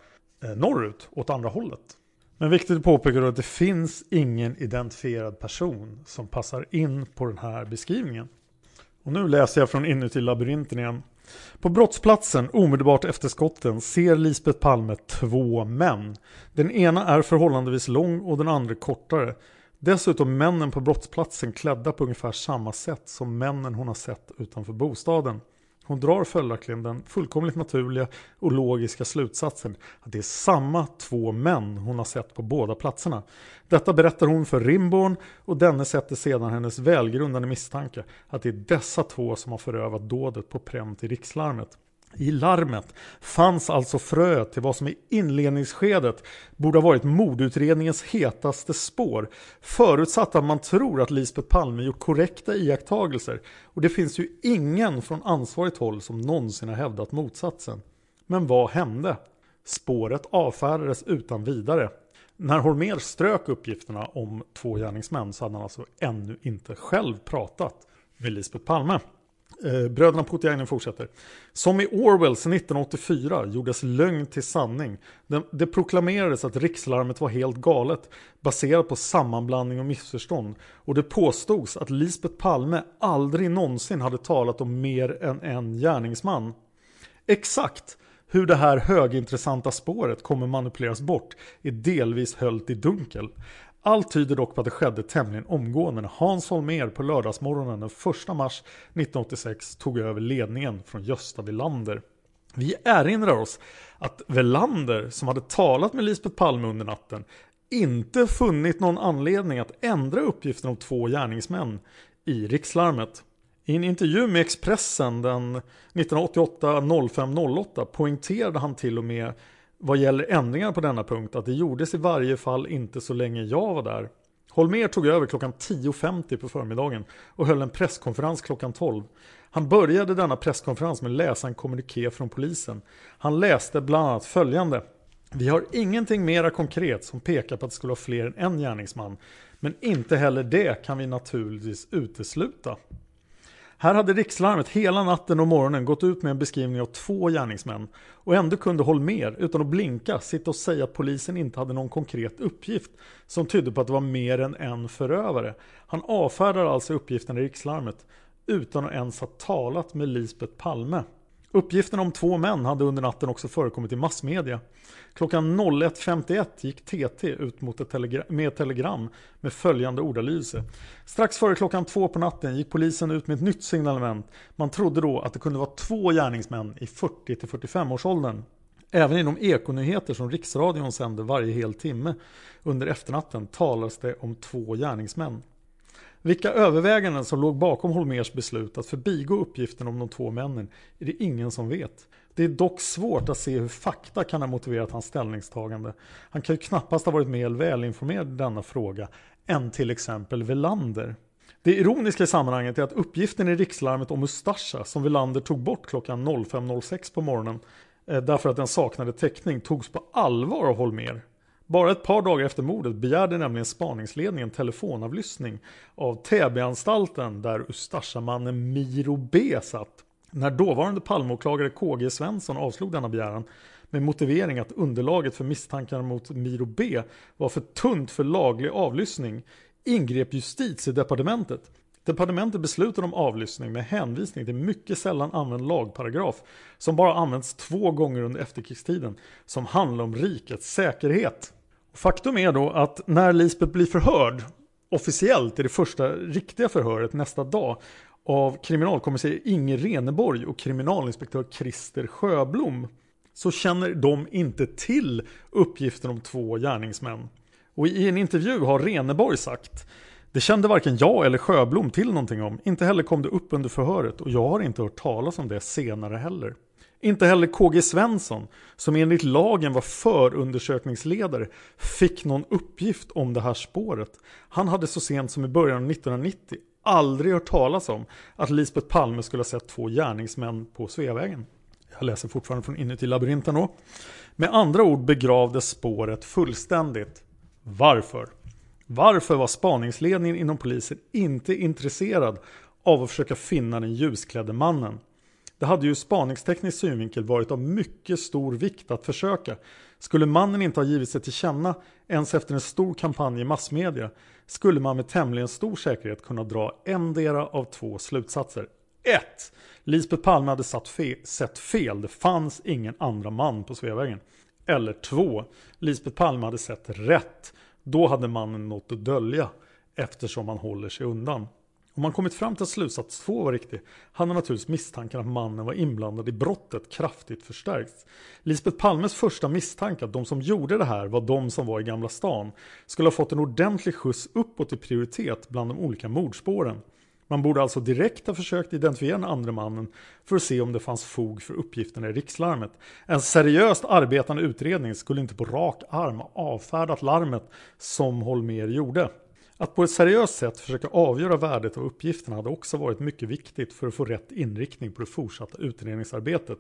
norrut, åt andra hållet. Men viktigt att påpeka då att det finns ingen identifierad person som passar in på den här beskrivningen. Och nu läser jag från inuti labyrinten igen. På brottsplatsen omedelbart efter skotten ser Lisbeth Palme två män. Den ena är förhållandevis lång och den andra kortare. Dessutom männen på brottsplatsen klädda på ungefär samma sätt som männen hon har sett utanför bostaden. Hon drar följaktligen den fullkomligt naturliga och logiska slutsatsen att det är samma två män hon har sett på båda platserna. Detta berättar hon för Rimborn och denne sätter sedan hennes välgrundade misstanke att det är dessa två som har förövat dådet på pränt i rikslarmet. I larmet fanns alltså fröet till vad som i inledningsskedet borde ha varit mordutredningens hetaste spår. Förutsatt att man tror att Lisbeth Palme gjort korrekta iakttagelser. Och det finns ju ingen från ansvarigt håll som någonsin har hävdat motsatsen. Men vad hände? Spåret avfärdades utan vidare. När Holmér strök uppgifterna om två gärningsmän så hade han alltså ännu inte själv pratat med Lisbeth Palme. Eh, bröderna Putiainen fortsätter. Som i Orwells 1984 gjordes lögn till sanning. Det, det proklamerades att rikslarmet var helt galet baserat på sammanblandning och missförstånd. Och det påstods att Lisbeth Palme aldrig någonsin hade talat om mer än en gärningsman. Exakt hur det här högintressanta spåret kommer manipuleras bort är delvis höllt i dunkel. Allt tyder dock på att det skedde tämligen omgående när Hans Holmér på lördagsmorgonen den 1 mars 1986 tog över ledningen från Gösta Wilander. Vi erinrar oss att Velander, som hade talat med Lisbeth Palme under natten, inte funnit någon anledning att ändra uppgiften om två gärningsmän i rikslarmet. I en intervju med Expressen den 1988-05-08 poängterade han till och med vad gäller ändringar på denna punkt att det gjordes i varje fall inte så länge jag var där. Holmer tog över klockan 10.50 på förmiddagen och höll en presskonferens klockan 12. Han började denna presskonferens med att läsa en kommuniké från polisen. Han läste bland annat följande. Vi har ingenting mera konkret som pekar på att det skulle vara fler än en gärningsman. Men inte heller det kan vi naturligtvis utesluta. Här hade rikslarmet hela natten och morgonen gått ut med en beskrivning av två gärningsmän och ändå kunde Holmer utan att blinka sitta och säga att polisen inte hade någon konkret uppgift som tydde på att det var mer än en förövare. Han avfärdar alltså uppgiften i rikslarmet utan att ens ha talat med Lisbeth Palme. Uppgiften om två män hade under natten också förekommit i massmedia. Klockan 01.51 gick TT ut mot ett telegram, med ett telegram med följande ordalydelse. Strax före klockan två på natten gick polisen ut med ett nytt signalement. Man trodde då att det kunde vara två gärningsmän i 40-45 årsåldern. Även inom ekonyheter som Riksradion sänder varje hel timme under efternatten talas det om två gärningsmän. Vilka överväganden som låg bakom Holmers beslut att förbigå uppgiften om de två männen är det ingen som vet. Det är dock svårt att se hur fakta kan ha motiverat hans ställningstagande. Han kan ju knappast ha varit mer välinformerad i denna fråga än till exempel Velander. Det ironiska i sammanhanget är att uppgiften i rikslarmet om Ustasja som Velander tog bort klockan 05.06 på morgonen eh, därför att den saknade täckning togs på allvar av Holmer. Bara ett par dagar efter mordet begärde nämligen spaningsledningen telefonavlyssning av Täbyanstalten där Ustasja-mannen Miro B satt. När dåvarande Palmeåklagare KG Svensson avslog denna begäran med motivering att underlaget för misstankarna mot Miro B var för tunt för laglig avlyssning ingrep justitiedepartementet. Departementet beslutade om avlyssning med hänvisning till mycket sällan använd lagparagraf som bara använts två gånger under efterkrigstiden som handlar om rikets säkerhet. Faktum är då att när Lisbeth blir förhörd officiellt i det första riktiga förhöret nästa dag av kriminalkommissarie Inge Reneborg och kriminalinspektör Christer Sjöblom så känner de inte till uppgiften om två gärningsmän. Och i en intervju har Reneborg sagt det kände varken jag eller Sjöblom till någonting om. Inte heller kom det upp under förhöret och jag har inte hört talas om det senare heller. Inte heller KG Svensson, som enligt lagen var förundersökningsledare, fick någon uppgift om det här spåret. Han hade så sent som i början av 1990 aldrig hört talas om att Lisbeth Palme skulle ha sett två gärningsmän på Sveavägen. Jag läser fortfarande från inuti labyrinten då. Med andra ord begravdes spåret fullständigt. Varför? Varför var spaningsledningen inom polisen inte intresserad av att försöka finna den ljusklädde mannen? Det hade ju spaningsteknisk synvinkel varit av mycket stor vikt att försöka. Skulle mannen inte ha givit sig till känna ens efter en stor kampanj i massmedia skulle man med tämligen stor säkerhet kunna dra endera av två slutsatser. 1. Lisbeth Palme hade satt fe sett fel. Det fanns ingen andra man på Sveavägen. Eller 2. Lisbeth Palme hade sett rätt. Då hade mannen något att dölja eftersom han håller sig undan. Om man kommit fram till att slutsats 2 var riktig hade naturligtvis misstanken att mannen var inblandad i brottet kraftigt förstärkts. Lisbeth Palmes första misstanke att de som gjorde det här var de som var i Gamla stan skulle ha fått en ordentlig skjuts uppåt i prioritet bland de olika mordspåren. Man borde alltså direkt ha försökt identifiera den andra mannen för att se om det fanns fog för uppgifterna i rikslarmet. En seriöst arbetande utredning skulle inte på rak arm avfärdat larmet som Holmer gjorde. Att på ett seriöst sätt försöka avgöra värdet av uppgifterna hade också varit mycket viktigt för att få rätt inriktning på det fortsatta utredningsarbetet.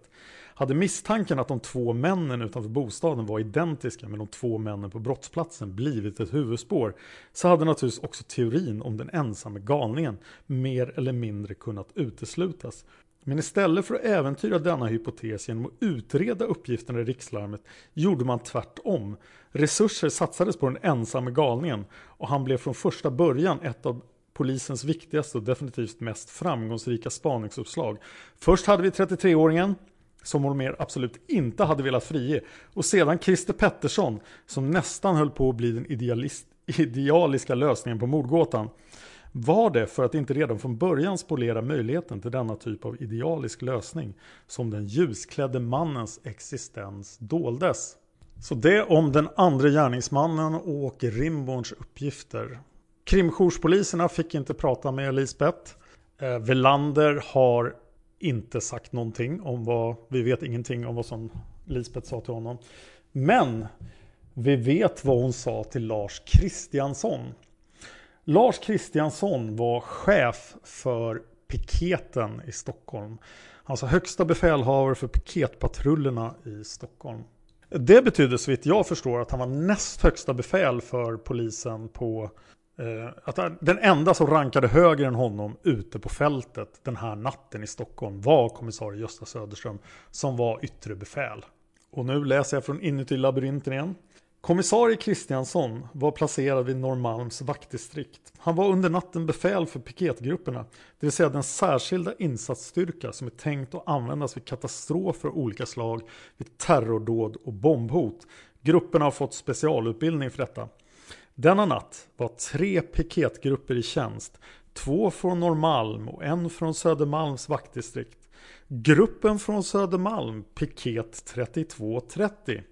Hade misstanken att de två männen utanför bostaden var identiska med de två männen på brottsplatsen blivit ett huvudspår så hade naturligtvis också teorin om den ensamme galningen mer eller mindre kunnat uteslutas. Men istället för att äventyra denna hypotes genom att utreda uppgifterna i rikslarmet gjorde man tvärtom. Resurser satsades på den ensamme galningen och han blev från första början ett av polisens viktigaste och definitivt mest framgångsrika spaningsuppslag. Först hade vi 33-åringen som Holmér absolut inte hade velat frige och sedan Christer Pettersson som nästan höll på att bli den idealiska lösningen på mordgåtan. Var det för att inte redan från början spolera möjligheten till denna typ av idealisk lösning som den ljusklädde mannens existens doldes? Så det om den andra gärningsmannen och Åke Rimborns uppgifter. Krimjourspoliserna fick inte prata med Lisbeth. Eh, Velander har inte sagt någonting om vad, vi vet ingenting om vad som Lisbeth sa till honom. Men vi vet vad hon sa till Lars Kristiansson. Lars Kristiansson var chef för piketen i Stockholm. Alltså högsta befälhavare för piketpatrullerna i Stockholm. Det betyder så vitt jag förstår att han var näst högsta befäl för polisen på eh, att den enda som rankade högre än honom ute på fältet den här natten i Stockholm var kommissarie Gösta Söderström som var yttre befäl. Och nu läser jag från inuti labyrinten igen. Kommissarie Kristiansson var placerad vid Norrmalms vaktdistrikt. Han var under natten befäl för piketgrupperna, det vill säga den särskilda insatsstyrka som är tänkt att användas vid katastrofer av olika slag, vid terrordåd och bombhot. Grupperna har fått specialutbildning för detta. Denna natt var tre piketgrupper i tjänst, två från Norrmalm och en från Södermalms vaktdistrikt. Gruppen från Södermalm, piket 3230,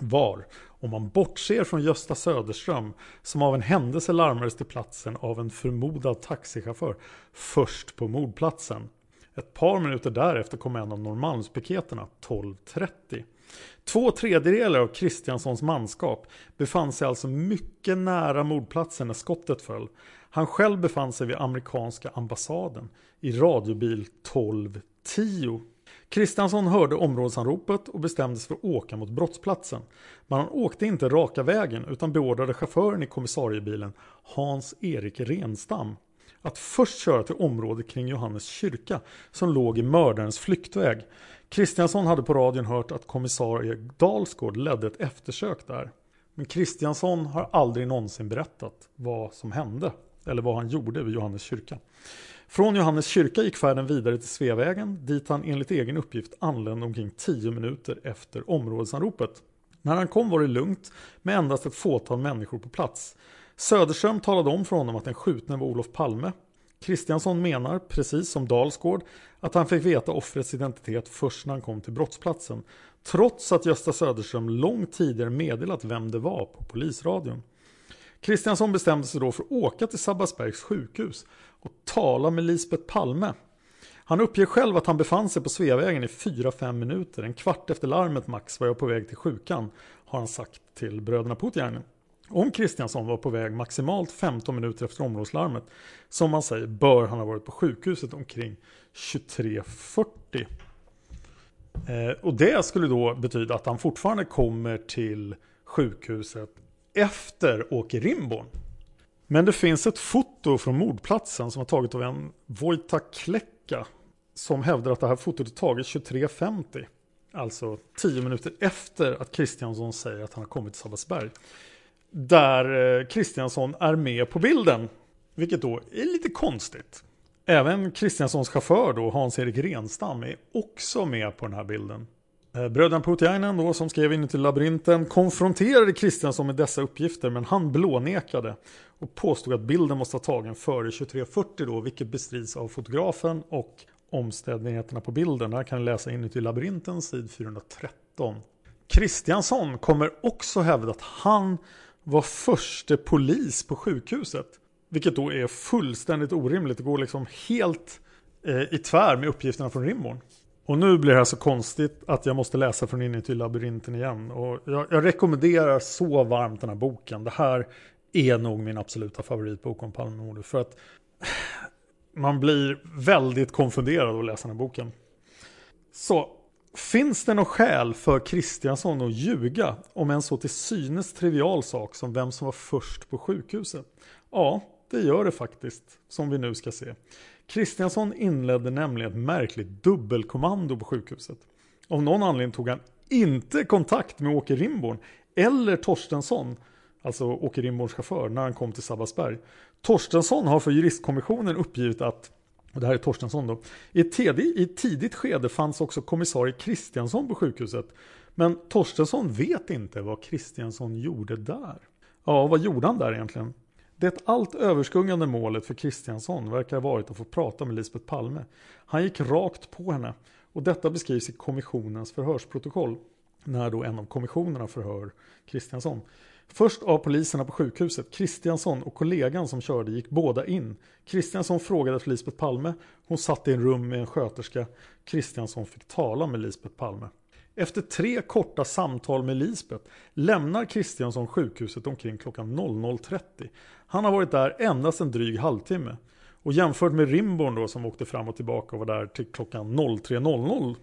var, om man bortser från Gösta Söderström, som av en händelse larmades till platsen av en förmodad taxichaufför, först på mordplatsen. Ett par minuter därefter kom en av Norrmalmspiketerna, 12.30. Två tredjedelar av Kristianssons manskap befann sig alltså mycket nära mordplatsen när skottet föll. Han själv befann sig vid amerikanska ambassaden i radiobil 1210. Kristiansson hörde områdesanropet och bestämde sig för att åka mot brottsplatsen. Men han åkte inte raka vägen utan beordrade chauffören i kommissariebilen Hans-Erik Renstam att först köra till området kring Johannes kyrka som låg i mördarens flyktväg. Kristiansson hade på radion hört att kommissarie Dalsgård ledde ett eftersök där. Men Kristiansson har aldrig någonsin berättat vad som hände eller vad han gjorde vid Johannes kyrka. Från Johannes kyrka gick färden vidare till Sveavägen dit han enligt egen uppgift anlände omkring 10 minuter efter områdesanropet. När han kom var det lugnt med endast ett fåtal människor på plats. Söderström talade om för honom att den skjutne var Olof Palme. Kristiansson menar, precis som Dalsgård, att han fick veta offrets identitet först när han kom till brottsplatsen. Trots att Gösta Söderström långt tidigare meddelat vem det var på polisradion. Kristiansson bestämde sig då för att åka till Sabbatsbergs sjukhus och tala med Lisbeth Palme. Han uppger själv att han befann sig på Sveavägen i 4-5 minuter. En kvart efter larmet max var jag på väg till sjukan, har han sagt till bröderna Putiainen. Om Kristiansson var på väg maximalt 15 minuter efter områdeslarmet, som man säger, bör han ha varit på sjukhuset omkring 23.40. Eh, och det skulle då betyda att han fortfarande kommer till sjukhuset efter Åke Rimborn. Men det finns ett foto från mordplatsen som har taget av en Wojta Klecka som hävdar att det här fotot är taget 23.50. Alltså 10 minuter efter att Kristiansson säger att han har kommit till Sabbatsberg. Där eh, Kristiansson är med på bilden. Vilket då är lite konstigt. Även Kristianssons chaufför då, Hans-Erik Renstam, är också med på den här bilden. Eh, bröderna Putiainen då, som skrev in till labyrinten, konfronterade Kristiansson med dessa uppgifter, men han blånekade och påstod att bilden måste ha tagen före 23.40 då, vilket bestrids av fotografen och omständigheterna på bilden. Där kan ni läsa in till labyrinten, sid 413. Kristiansson kommer också hävda att han var förste polis på sjukhuset. Vilket då är fullständigt orimligt. Det går liksom helt eh, i tvär med uppgifterna från Rimborn. Och nu blir det här så konstigt att jag måste läsa från inuti labyrinten igen. Och jag, jag, rekommenderar så varmt den här boken. Det här är nog min absoluta favoritbok om Palmemordet. För att man blir väldigt konfunderad av att läsa den här boken. Så, finns det något skäl för Kristiansson att ljuga om en så till synes trivial sak som vem som var först på sjukhuset? Ja, det gör det faktiskt, som vi nu ska se. Kristiansson inledde nämligen ett märkligt dubbelkommando på sjukhuset. Av någon anledning tog han inte kontakt med Åke Rimborn eller Torstensson, alltså Åke Rimborns chaufför, när han kom till Sabbatsberg. Torstensson har för juristkommissionen uppgivit att och det här är Torstensson då. I ett, tidigt, I ett tidigt skede fanns också kommissarie Kristiansson på sjukhuset. Men Torstensson vet inte vad Kristiansson gjorde där. Ja, vad gjorde han där egentligen? Det allt överskuggande målet för Kristiansson verkar ha varit att få prata med Lisbeth Palme. Han gick rakt på henne och detta beskrivs i kommissionens förhörsprotokoll när då en av kommissionerna förhör Kristiansson. Först av poliserna på sjukhuset, Kristiansson och kollegan som körde gick båda in. Kristiansson frågade efter Lisbeth Palme. Hon satt i en rum med en sköterska. Kristiansson fick tala med Lisbeth Palme. Efter tre korta samtal med Lisbeth lämnar Kristiansson sjukhuset omkring klockan 00.30. Han har varit där endast en dryg halvtimme. Och jämfört med Rimborn då som åkte fram och tillbaka och var där till klockan 03.00.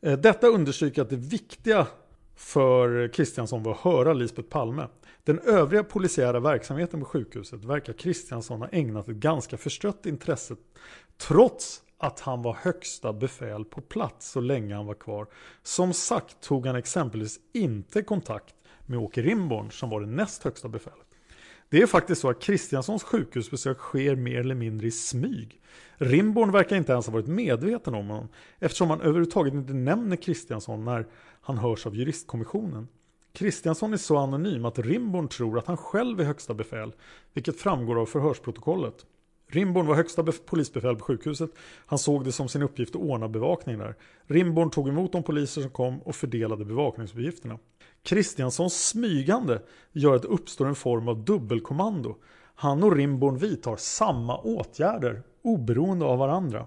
Eh, detta understryker att det viktiga för Kristiansson var att höra Lisbeth Palme. Den övriga polisiära verksamheten på sjukhuset verkar Kristiansson ha ägnat ett ganska förstrött intresse trots att han var högsta befäl på plats så länge han var kvar. Som sagt tog han exempelvis inte kontakt med Åke Rimborn som var det näst högsta befälet. Det är faktiskt så att Kristianssons sjukhusbesök sker mer eller mindre i smyg. Rimborn verkar inte ens ha varit medveten om honom eftersom han överhuvudtaget inte nämner Kristiansson när han hörs av juristkommissionen. Kristiansson är så anonym att Rimborn tror att han själv är högsta befäl, vilket framgår av förhörsprotokollet. Rimborn var högsta polisbefäl på sjukhuset. Han såg det som sin uppgift att ordna bevakning där. Rimborn tog emot de poliser som kom och fördelade bevakningsuppgifterna. Kristianssons smygande gör att det uppstår en form av dubbelkommando. Han och Rimborn vidtar samma åtgärder oberoende av varandra.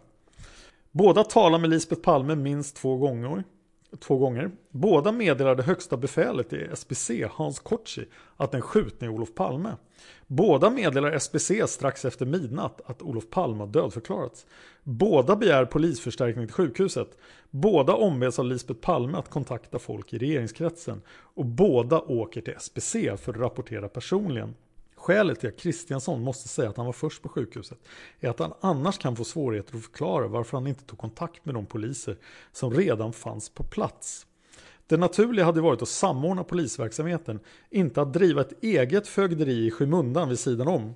Båda talar med Lisbeth Palme minst två gånger två gånger. Båda meddelade högsta befälet i SPC, Hans Kotschi, att den skjutne är Olof Palme. Båda meddelar SBC strax efter midnatt att Olof Palme har dödförklarats. Båda begär polisförstärkning till sjukhuset. Båda ombeds av Lisbeth Palme att kontakta folk i regeringskretsen. Och båda åker till SBC för att rapportera personligen. Skälet till att Kristiansson måste säga att han var först på sjukhuset är att han annars kan få svårigheter att förklara varför han inte tog kontakt med de poliser som redan fanns på plats. Det naturliga hade varit att samordna polisverksamheten, inte att driva ett eget fögderi i skymundan vid sidan om.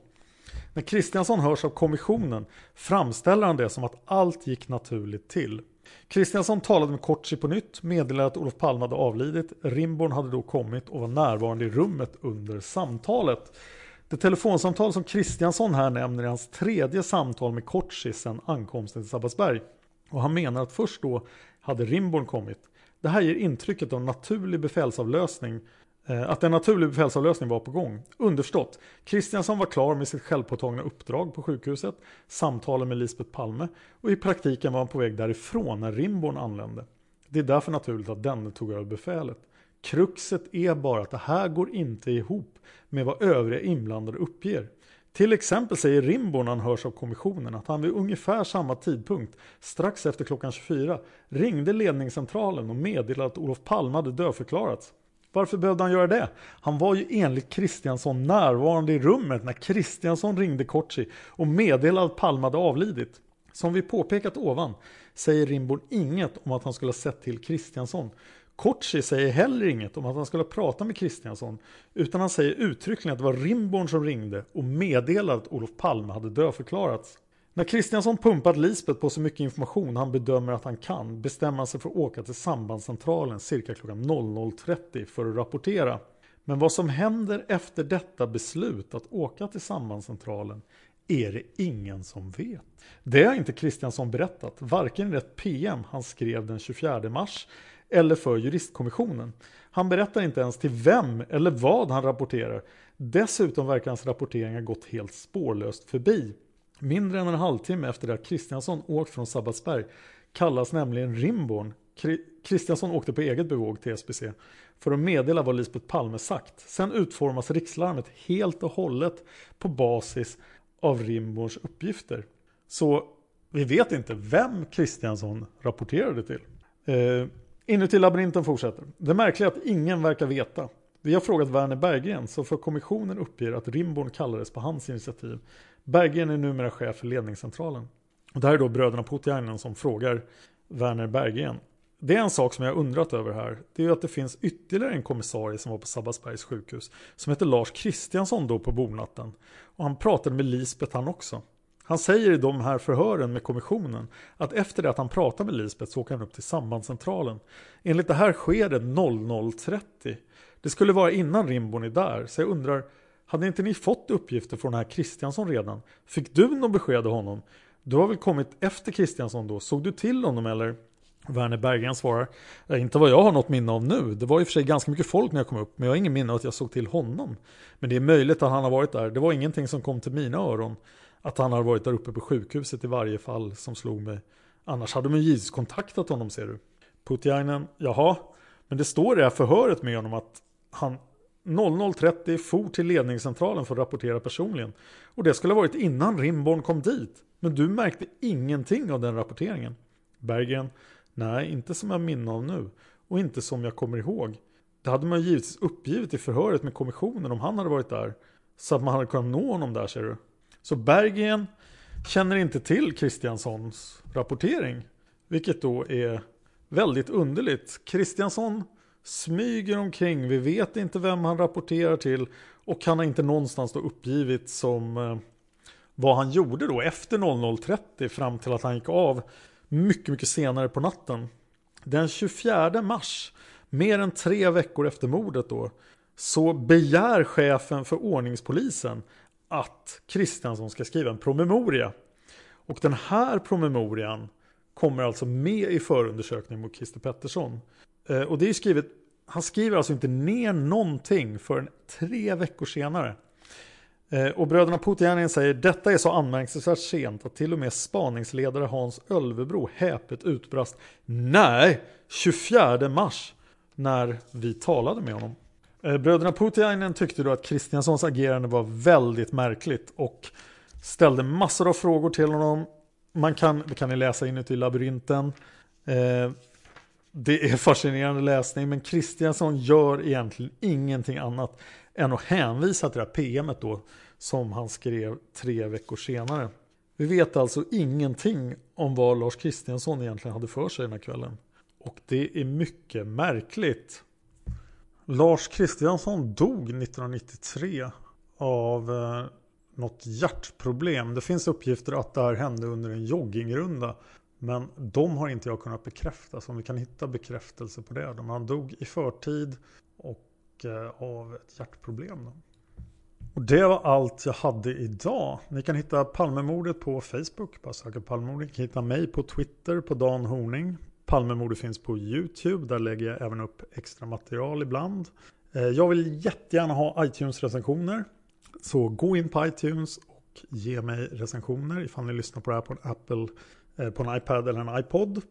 När Kristiansson hörs av kommissionen framställer han det som att allt gick naturligt till. Kristiansson talade med Kortsi på nytt, meddelade att Olof Palme hade avlidit. Rimborn hade då kommit och var närvarande i rummet under samtalet. Det telefonsamtal som Kristiansson här nämner är hans tredje samtal med Kortsi sedan ankomsten till Sabbatsberg. Och han menar att först då hade Rimborn kommit. Det här ger intrycket av naturlig befälsavlösning eh, att en naturlig befälsavlösning var på gång. Underförstått, Kristiansson var klar med sitt självpåtagna uppdrag på sjukhuset, samtalen med Lisbeth Palme och i praktiken var han på väg därifrån när Rimborn anlände. Det är därför naturligt att denne tog över befälet. Kruxet är bara att det här går inte ihop med vad övriga inblandade uppger. Till exempel säger Rimbo när han hörs av kommissionen att han vid ungefär samma tidpunkt, strax efter klockan 24, ringde ledningscentralen och meddelade att Olof Palme hade dödförklarats. Varför behövde han göra det? Han var ju enligt Kristiansson närvarande i rummet när Kristiansson ringde Kortsi och meddelade att Palme hade avlidit. Som vi påpekat ovan säger Rimborn inget om att han skulle ha sett till Kristiansson Kotschi säger heller inget om att han skulle prata med Kristiansson utan han säger uttryckligen att det var Rimborn som ringde och meddelade att Olof Palme hade dödförklarats. När Kristiansson pumpat Lisbeth på så mycket information han bedömer att han kan bestämmer han sig för att åka till sambandscentralen cirka klockan 00.30 för att rapportera. Men vad som händer efter detta beslut att åka till sambandscentralen är det ingen som vet. Det har inte Kristiansson berättat, varken i ett PM han skrev den 24 mars eller för juristkommissionen. Han berättar inte ens till vem eller vad han rapporterar. Dessutom verkar hans rapportering ha gått helt spårlöst förbi. Mindre än en halvtimme efter det att Kristiansson åkt från Sabbatsberg kallas nämligen Rimborn Kristiansson åkte på eget bevåg till SBC för att meddela vad Lisbeth Palme sagt. Sen utformas rikslarmet helt och hållet på basis av Rimborns uppgifter. Så vi vet inte vem Kristiansson rapporterade till. Eh, Inuti labyrinten fortsätter. Det märkliga är att ingen verkar veta. Vi har frågat Werner Berggren som för kommissionen uppger att Rimborn kallades på hans initiativ. Berggren är numera chef för ledningscentralen. Och det här är då bröderna Putiainen som frågar Werner Berggren. Det är en sak som jag undrat över här. Det är att det finns ytterligare en kommissarie som var på Sabbatsbergs sjukhus. Som heter Lars Kristiansson då på bonatten. Och han pratade med Lisbeth han också. Han säger i de här förhören med kommissionen att efter det att han pratar med Lisbeth så åker han upp till sambandscentralen. Enligt det här sker det 00.30. Det skulle vara innan Rimborn är där, så jag undrar, hade inte ni fått uppgifter från den här Kristiansson redan? Fick du något besked av honom? Du har väl kommit efter Kristiansson då? Såg du till honom eller? Werner Berggren svarar, eh, inte vad jag har något minne av nu. Det var i och för sig ganska mycket folk när jag kom upp, men jag har ingen minne av att jag såg till honom. Men det är möjligt att han har varit där. Det var ingenting som kom till mina öron att han har varit där uppe på sjukhuset i varje fall som slog mig. Annars hade man givetvis kontaktat honom ser du. Putiainen, jaha, men det står i det här förhöret med honom att han 00.30 for till ledningscentralen för att rapportera personligen. Och det skulle ha varit innan Rimborn kom dit. Men du märkte ingenting av den rapporteringen. Berggren, nej, inte som jag minns av nu. Och inte som jag kommer ihåg. Det hade man givetvis uppgivit i förhöret med kommissionen om han hade varit där. Så att man hade kunnat nå honom där ser du. Så Berggren känner inte till Kristianssons rapportering. Vilket då är väldigt underligt. Kristiansson smyger omkring, vi vet inte vem han rapporterar till och han har inte någonstans då uppgivit som eh, vad han gjorde då efter 00.30 fram till att han gick av mycket, mycket senare på natten. Den 24 mars, mer än tre veckor efter mordet då, så begär chefen för ordningspolisen att Kristiansson ska skriva en promemoria. Och den här promemorian kommer alltså med i förundersökningen mot Christer Pettersson. Eh, och det är skrivet, han skriver alltså inte ner någonting förrän tre veckor senare. Eh, och bröderna Putiainen säger detta är så anmärkningsvärt sent att till och med spaningsledare Hans Ölvebro häpet utbrast Nej, 24 mars när vi talade med honom. Eh, bröderna Putiainen tyckte då att Kristianssons agerande var väldigt märkligt och ställde massor av frågor till honom. Man kan, det kan ni läsa inuti labyrinten. Eh, det är fascinerande läsning men Kristiansson gör egentligen ingenting annat än att hänvisa till det här PMet då som han skrev tre veckor senare. Vi vet alltså ingenting om vad Lars Kristiansson egentligen hade för sig den här kvällen. Och det är mycket märkligt. Lars Kristiansson dog 1993 av eh, något hjärtproblem. Det finns uppgifter att det här hände under en joggingrunda. Men de har inte jag kunnat bekräfta. Så om vi kan hitta bekräftelse på det. Han dog i förtid och eh, av ett hjärtproblem. Då. Och det var allt jag hade idag. Ni kan hitta Palmemordet på Facebook. Bara söka Palmemordet. Ni kan hitta mig på Twitter på Dan Horning. Palmemordet finns på YouTube. Där lägger jag även upp extra material ibland. Eh, jag vill jättegärna ha iTunes-recensioner. Så gå in på iTunes och ge mig recensioner ifall ni lyssnar på det här på en Apple, eh, på en iPad eller en iPod.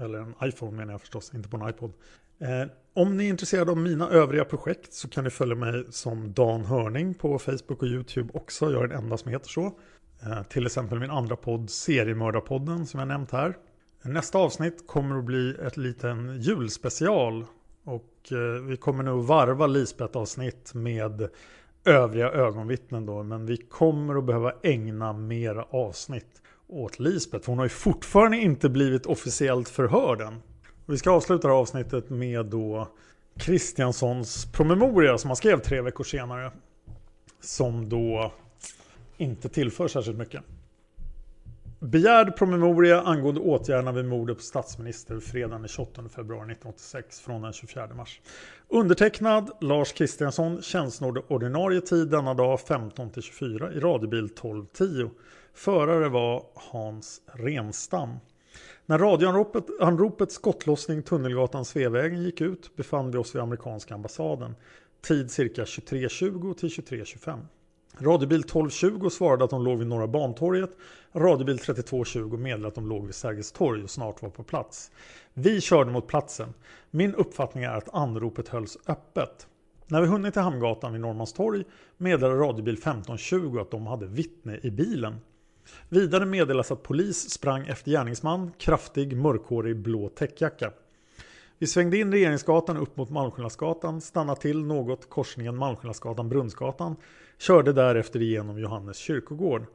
Eller en iPhone menar jag förstås, inte på en iPod. Eh, om ni är intresserade av mina övriga projekt så kan ni följa mig som Dan Hörning på Facebook och YouTube också. Jag är den enda som heter så. Till exempel min andra podd Seriemördarpodden som jag nämnt här. Nästa avsnitt kommer att bli ett liten julspecial. Och eh, vi kommer nog varva Lisbeth-avsnitt med övriga ögonvittnen då. Men vi kommer att behöva ägna mera avsnitt åt Lisbeth. Hon har ju fortfarande inte blivit officiellt förhörd än. Vi ska avsluta det här avsnittet med då Kristianssons promemoria som han skrev tre veckor senare. Som då inte tillför särskilt mycket. Begärd promemoria angående åtgärderna vid mordet på statsminister fredagen den 28 februari 1986 från den 24 mars. Undertecknad Lars Kristiansson, tjänstgjorde ordinarie tid denna dag 15-24 i radiobil 1210. Förare var Hans Renstam. När radioanropet skottlossning Tunnelgatan Sveavägen gick ut befann vi oss vid amerikanska ambassaden. Tid cirka 23.20 till 23.25. Radiobil 1220 svarade att de låg vid Norra Bantorget. Radiobil 3220 meddelade att de låg vid Sergels torg och snart var på plats. Vi körde mot platsen. Min uppfattning är att anropet hölls öppet. När vi hunnit till Hamngatan vid Norrmalmstorg meddelade radiobil 1520 att de hade vittne i bilen. Vidare meddelas att polis sprang efter gärningsman, kraftig, mörkhårig, blå täckjacka. Vi svängde in Regeringsgatan upp mot Malmskillnadsgatan, stannade till något korsningen Malmskillnadsgatan-Brunnsgatan, körde därefter igenom Johannes kyrkogård.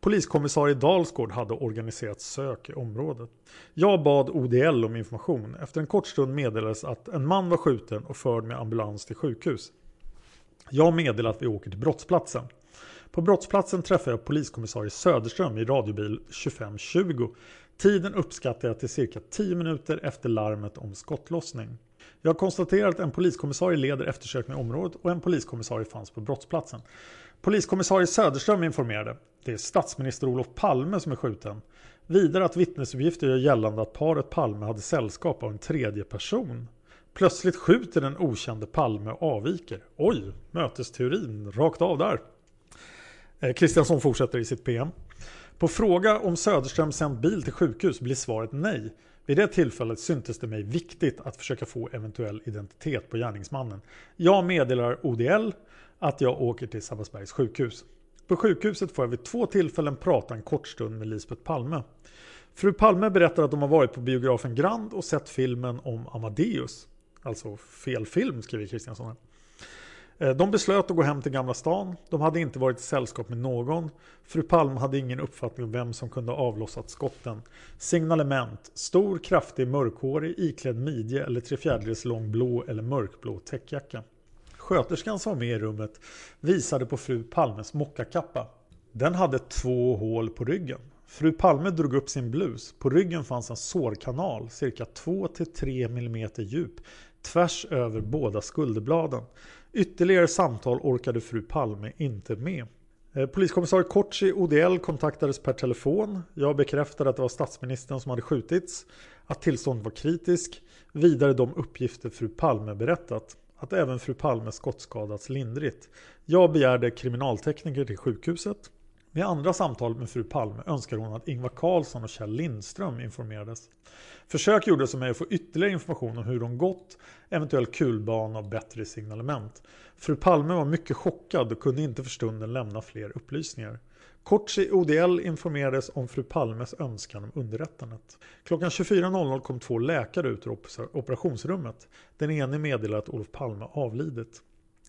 Poliskommissarie Dalsgård hade organiserat sök i området. Jag bad ODL om information. Efter en kort stund meddelades att en man var skjuten och förd med ambulans till sjukhus. Jag meddelade att vi åker till brottsplatsen. På brottsplatsen träffade jag poliskommissarie Söderström i radiobil 2520. Tiden uppskattar jag till cirka 10 minuter efter larmet om skottlossning. Jag konstaterar att en poliskommissarie leder eftersökning i området och en poliskommissarie fanns på brottsplatsen. Poliskommissarie Söderström informerade. Det är statsminister Olof Palme som är skjuten. Vidare att vittnesuppgifter gör gällande att paret Palme hade sällskap av en tredje person. Plötsligt skjuter den okände Palme och avviker. Oj, mötesteorin rakt av där. Eh, Kristiansson fortsätter i sitt PM. På fråga om Söderström sänt bil till sjukhus blir svaret nej. Vid det tillfället syntes det mig viktigt att försöka få eventuell identitet på gärningsmannen. Jag meddelar ODL att jag åker till Sabbatsbergs sjukhus. På sjukhuset får jag vid två tillfällen prata en kort stund med Lisbeth Palme. Fru Palme berättar att de har varit på biografen Grand och sett filmen om Amadeus. Alltså fel film skriver Kristiansson. Eh, de beslöt att gå hem till Gamla stan. De hade inte varit i sällskap med någon. Fru Palme hade ingen uppfattning om vem som kunde ha avlossat skotten. Signalement. Stor, kraftig, mörkhårig, iklädd midje eller trefjärdedels lång blå eller mörkblå täckjacka. Sköterskan som var med i rummet visade på fru Palmes mockakappa. Den hade två hål på ryggen. Fru Palme drog upp sin blus. På ryggen fanns en sårkanal cirka 2-3 mm djup tvärs över båda skulderbladen. Ytterligare samtal orkade fru Palme inte med. Eh, Poliskommissarie Koci ODL kontaktades per telefon. Jag bekräftade att det var statsministern som hade skjutits, att tillståndet var kritiskt. Vidare de uppgifter fru Palme berättat. Att även fru Palme skottskadats lindrigt. Jag begärde kriminaltekniker till sjukhuset. Vid andra samtal med fru Palme önskade hon att Ingvar Carlsson och Kjell Lindström informerades. Försök gjordes med att få ytterligare information om hur de gått, eventuell kulbana och bättre signalement. Fru Palme var mycket chockad och kunde inte för stunden lämna fler upplysningar. Kortsi ODL informerades om fru Palmes önskan om underrättandet. Klockan 24.00 kom två läkare ut ur operationsrummet. Den ene meddelade att Olof Palme avlidit.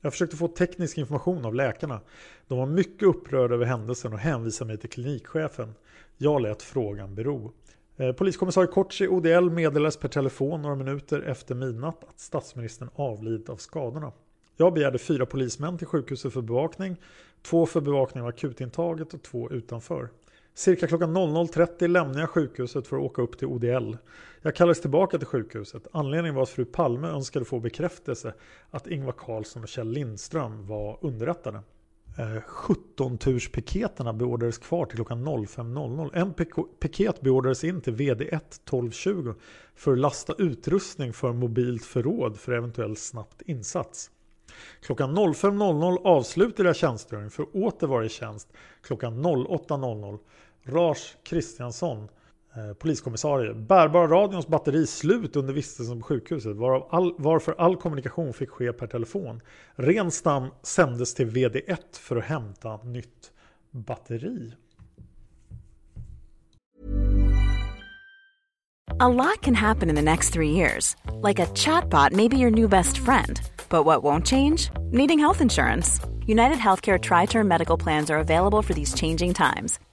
Jag försökte få teknisk information av läkarna. De var mycket upprörda över händelsen och hänvisade mig till klinikchefen. Jag lät frågan bero. Eh, Poliskommissarie Kotschi ODL meddelades per telefon några minuter efter midnatt att statsministern avlidit av skadorna. Jag begärde fyra polismän till sjukhuset för bevakning. Två för bevakning av akutintaget och två utanför. Cirka klockan 00.30 lämnade jag sjukhuset för att åka upp till ODL. Jag kallades tillbaka till sjukhuset. Anledningen var att fru Palme önskade få bekräftelse att Ingvar Carlsson och Kjell Lindström var underrättade. Eh, 17-turspiketerna beordrades kvar till klockan 05.00. En piket beordrades in till VD1 12.20 för att lasta utrustning för mobilt förråd för eventuell snabbt insats. Klockan 05.00 avslutade jag tjänstgöring för att åter vara i tjänst klockan 08.00. Lars Kristiansson, eh, poliskommissarie. Bärbara radions batteri slut under vistelsen på sjukhuset varav all, varför all kommunikation fick ske per telefon. Renstam sändes till VD1 för att hämta nytt batteri. A lot can happen in the next three years. Like a chatbot may be your new best friend. But what won't change? Needing health insurance. United Healthcare Tri Term Medical Plans are available for these changing times.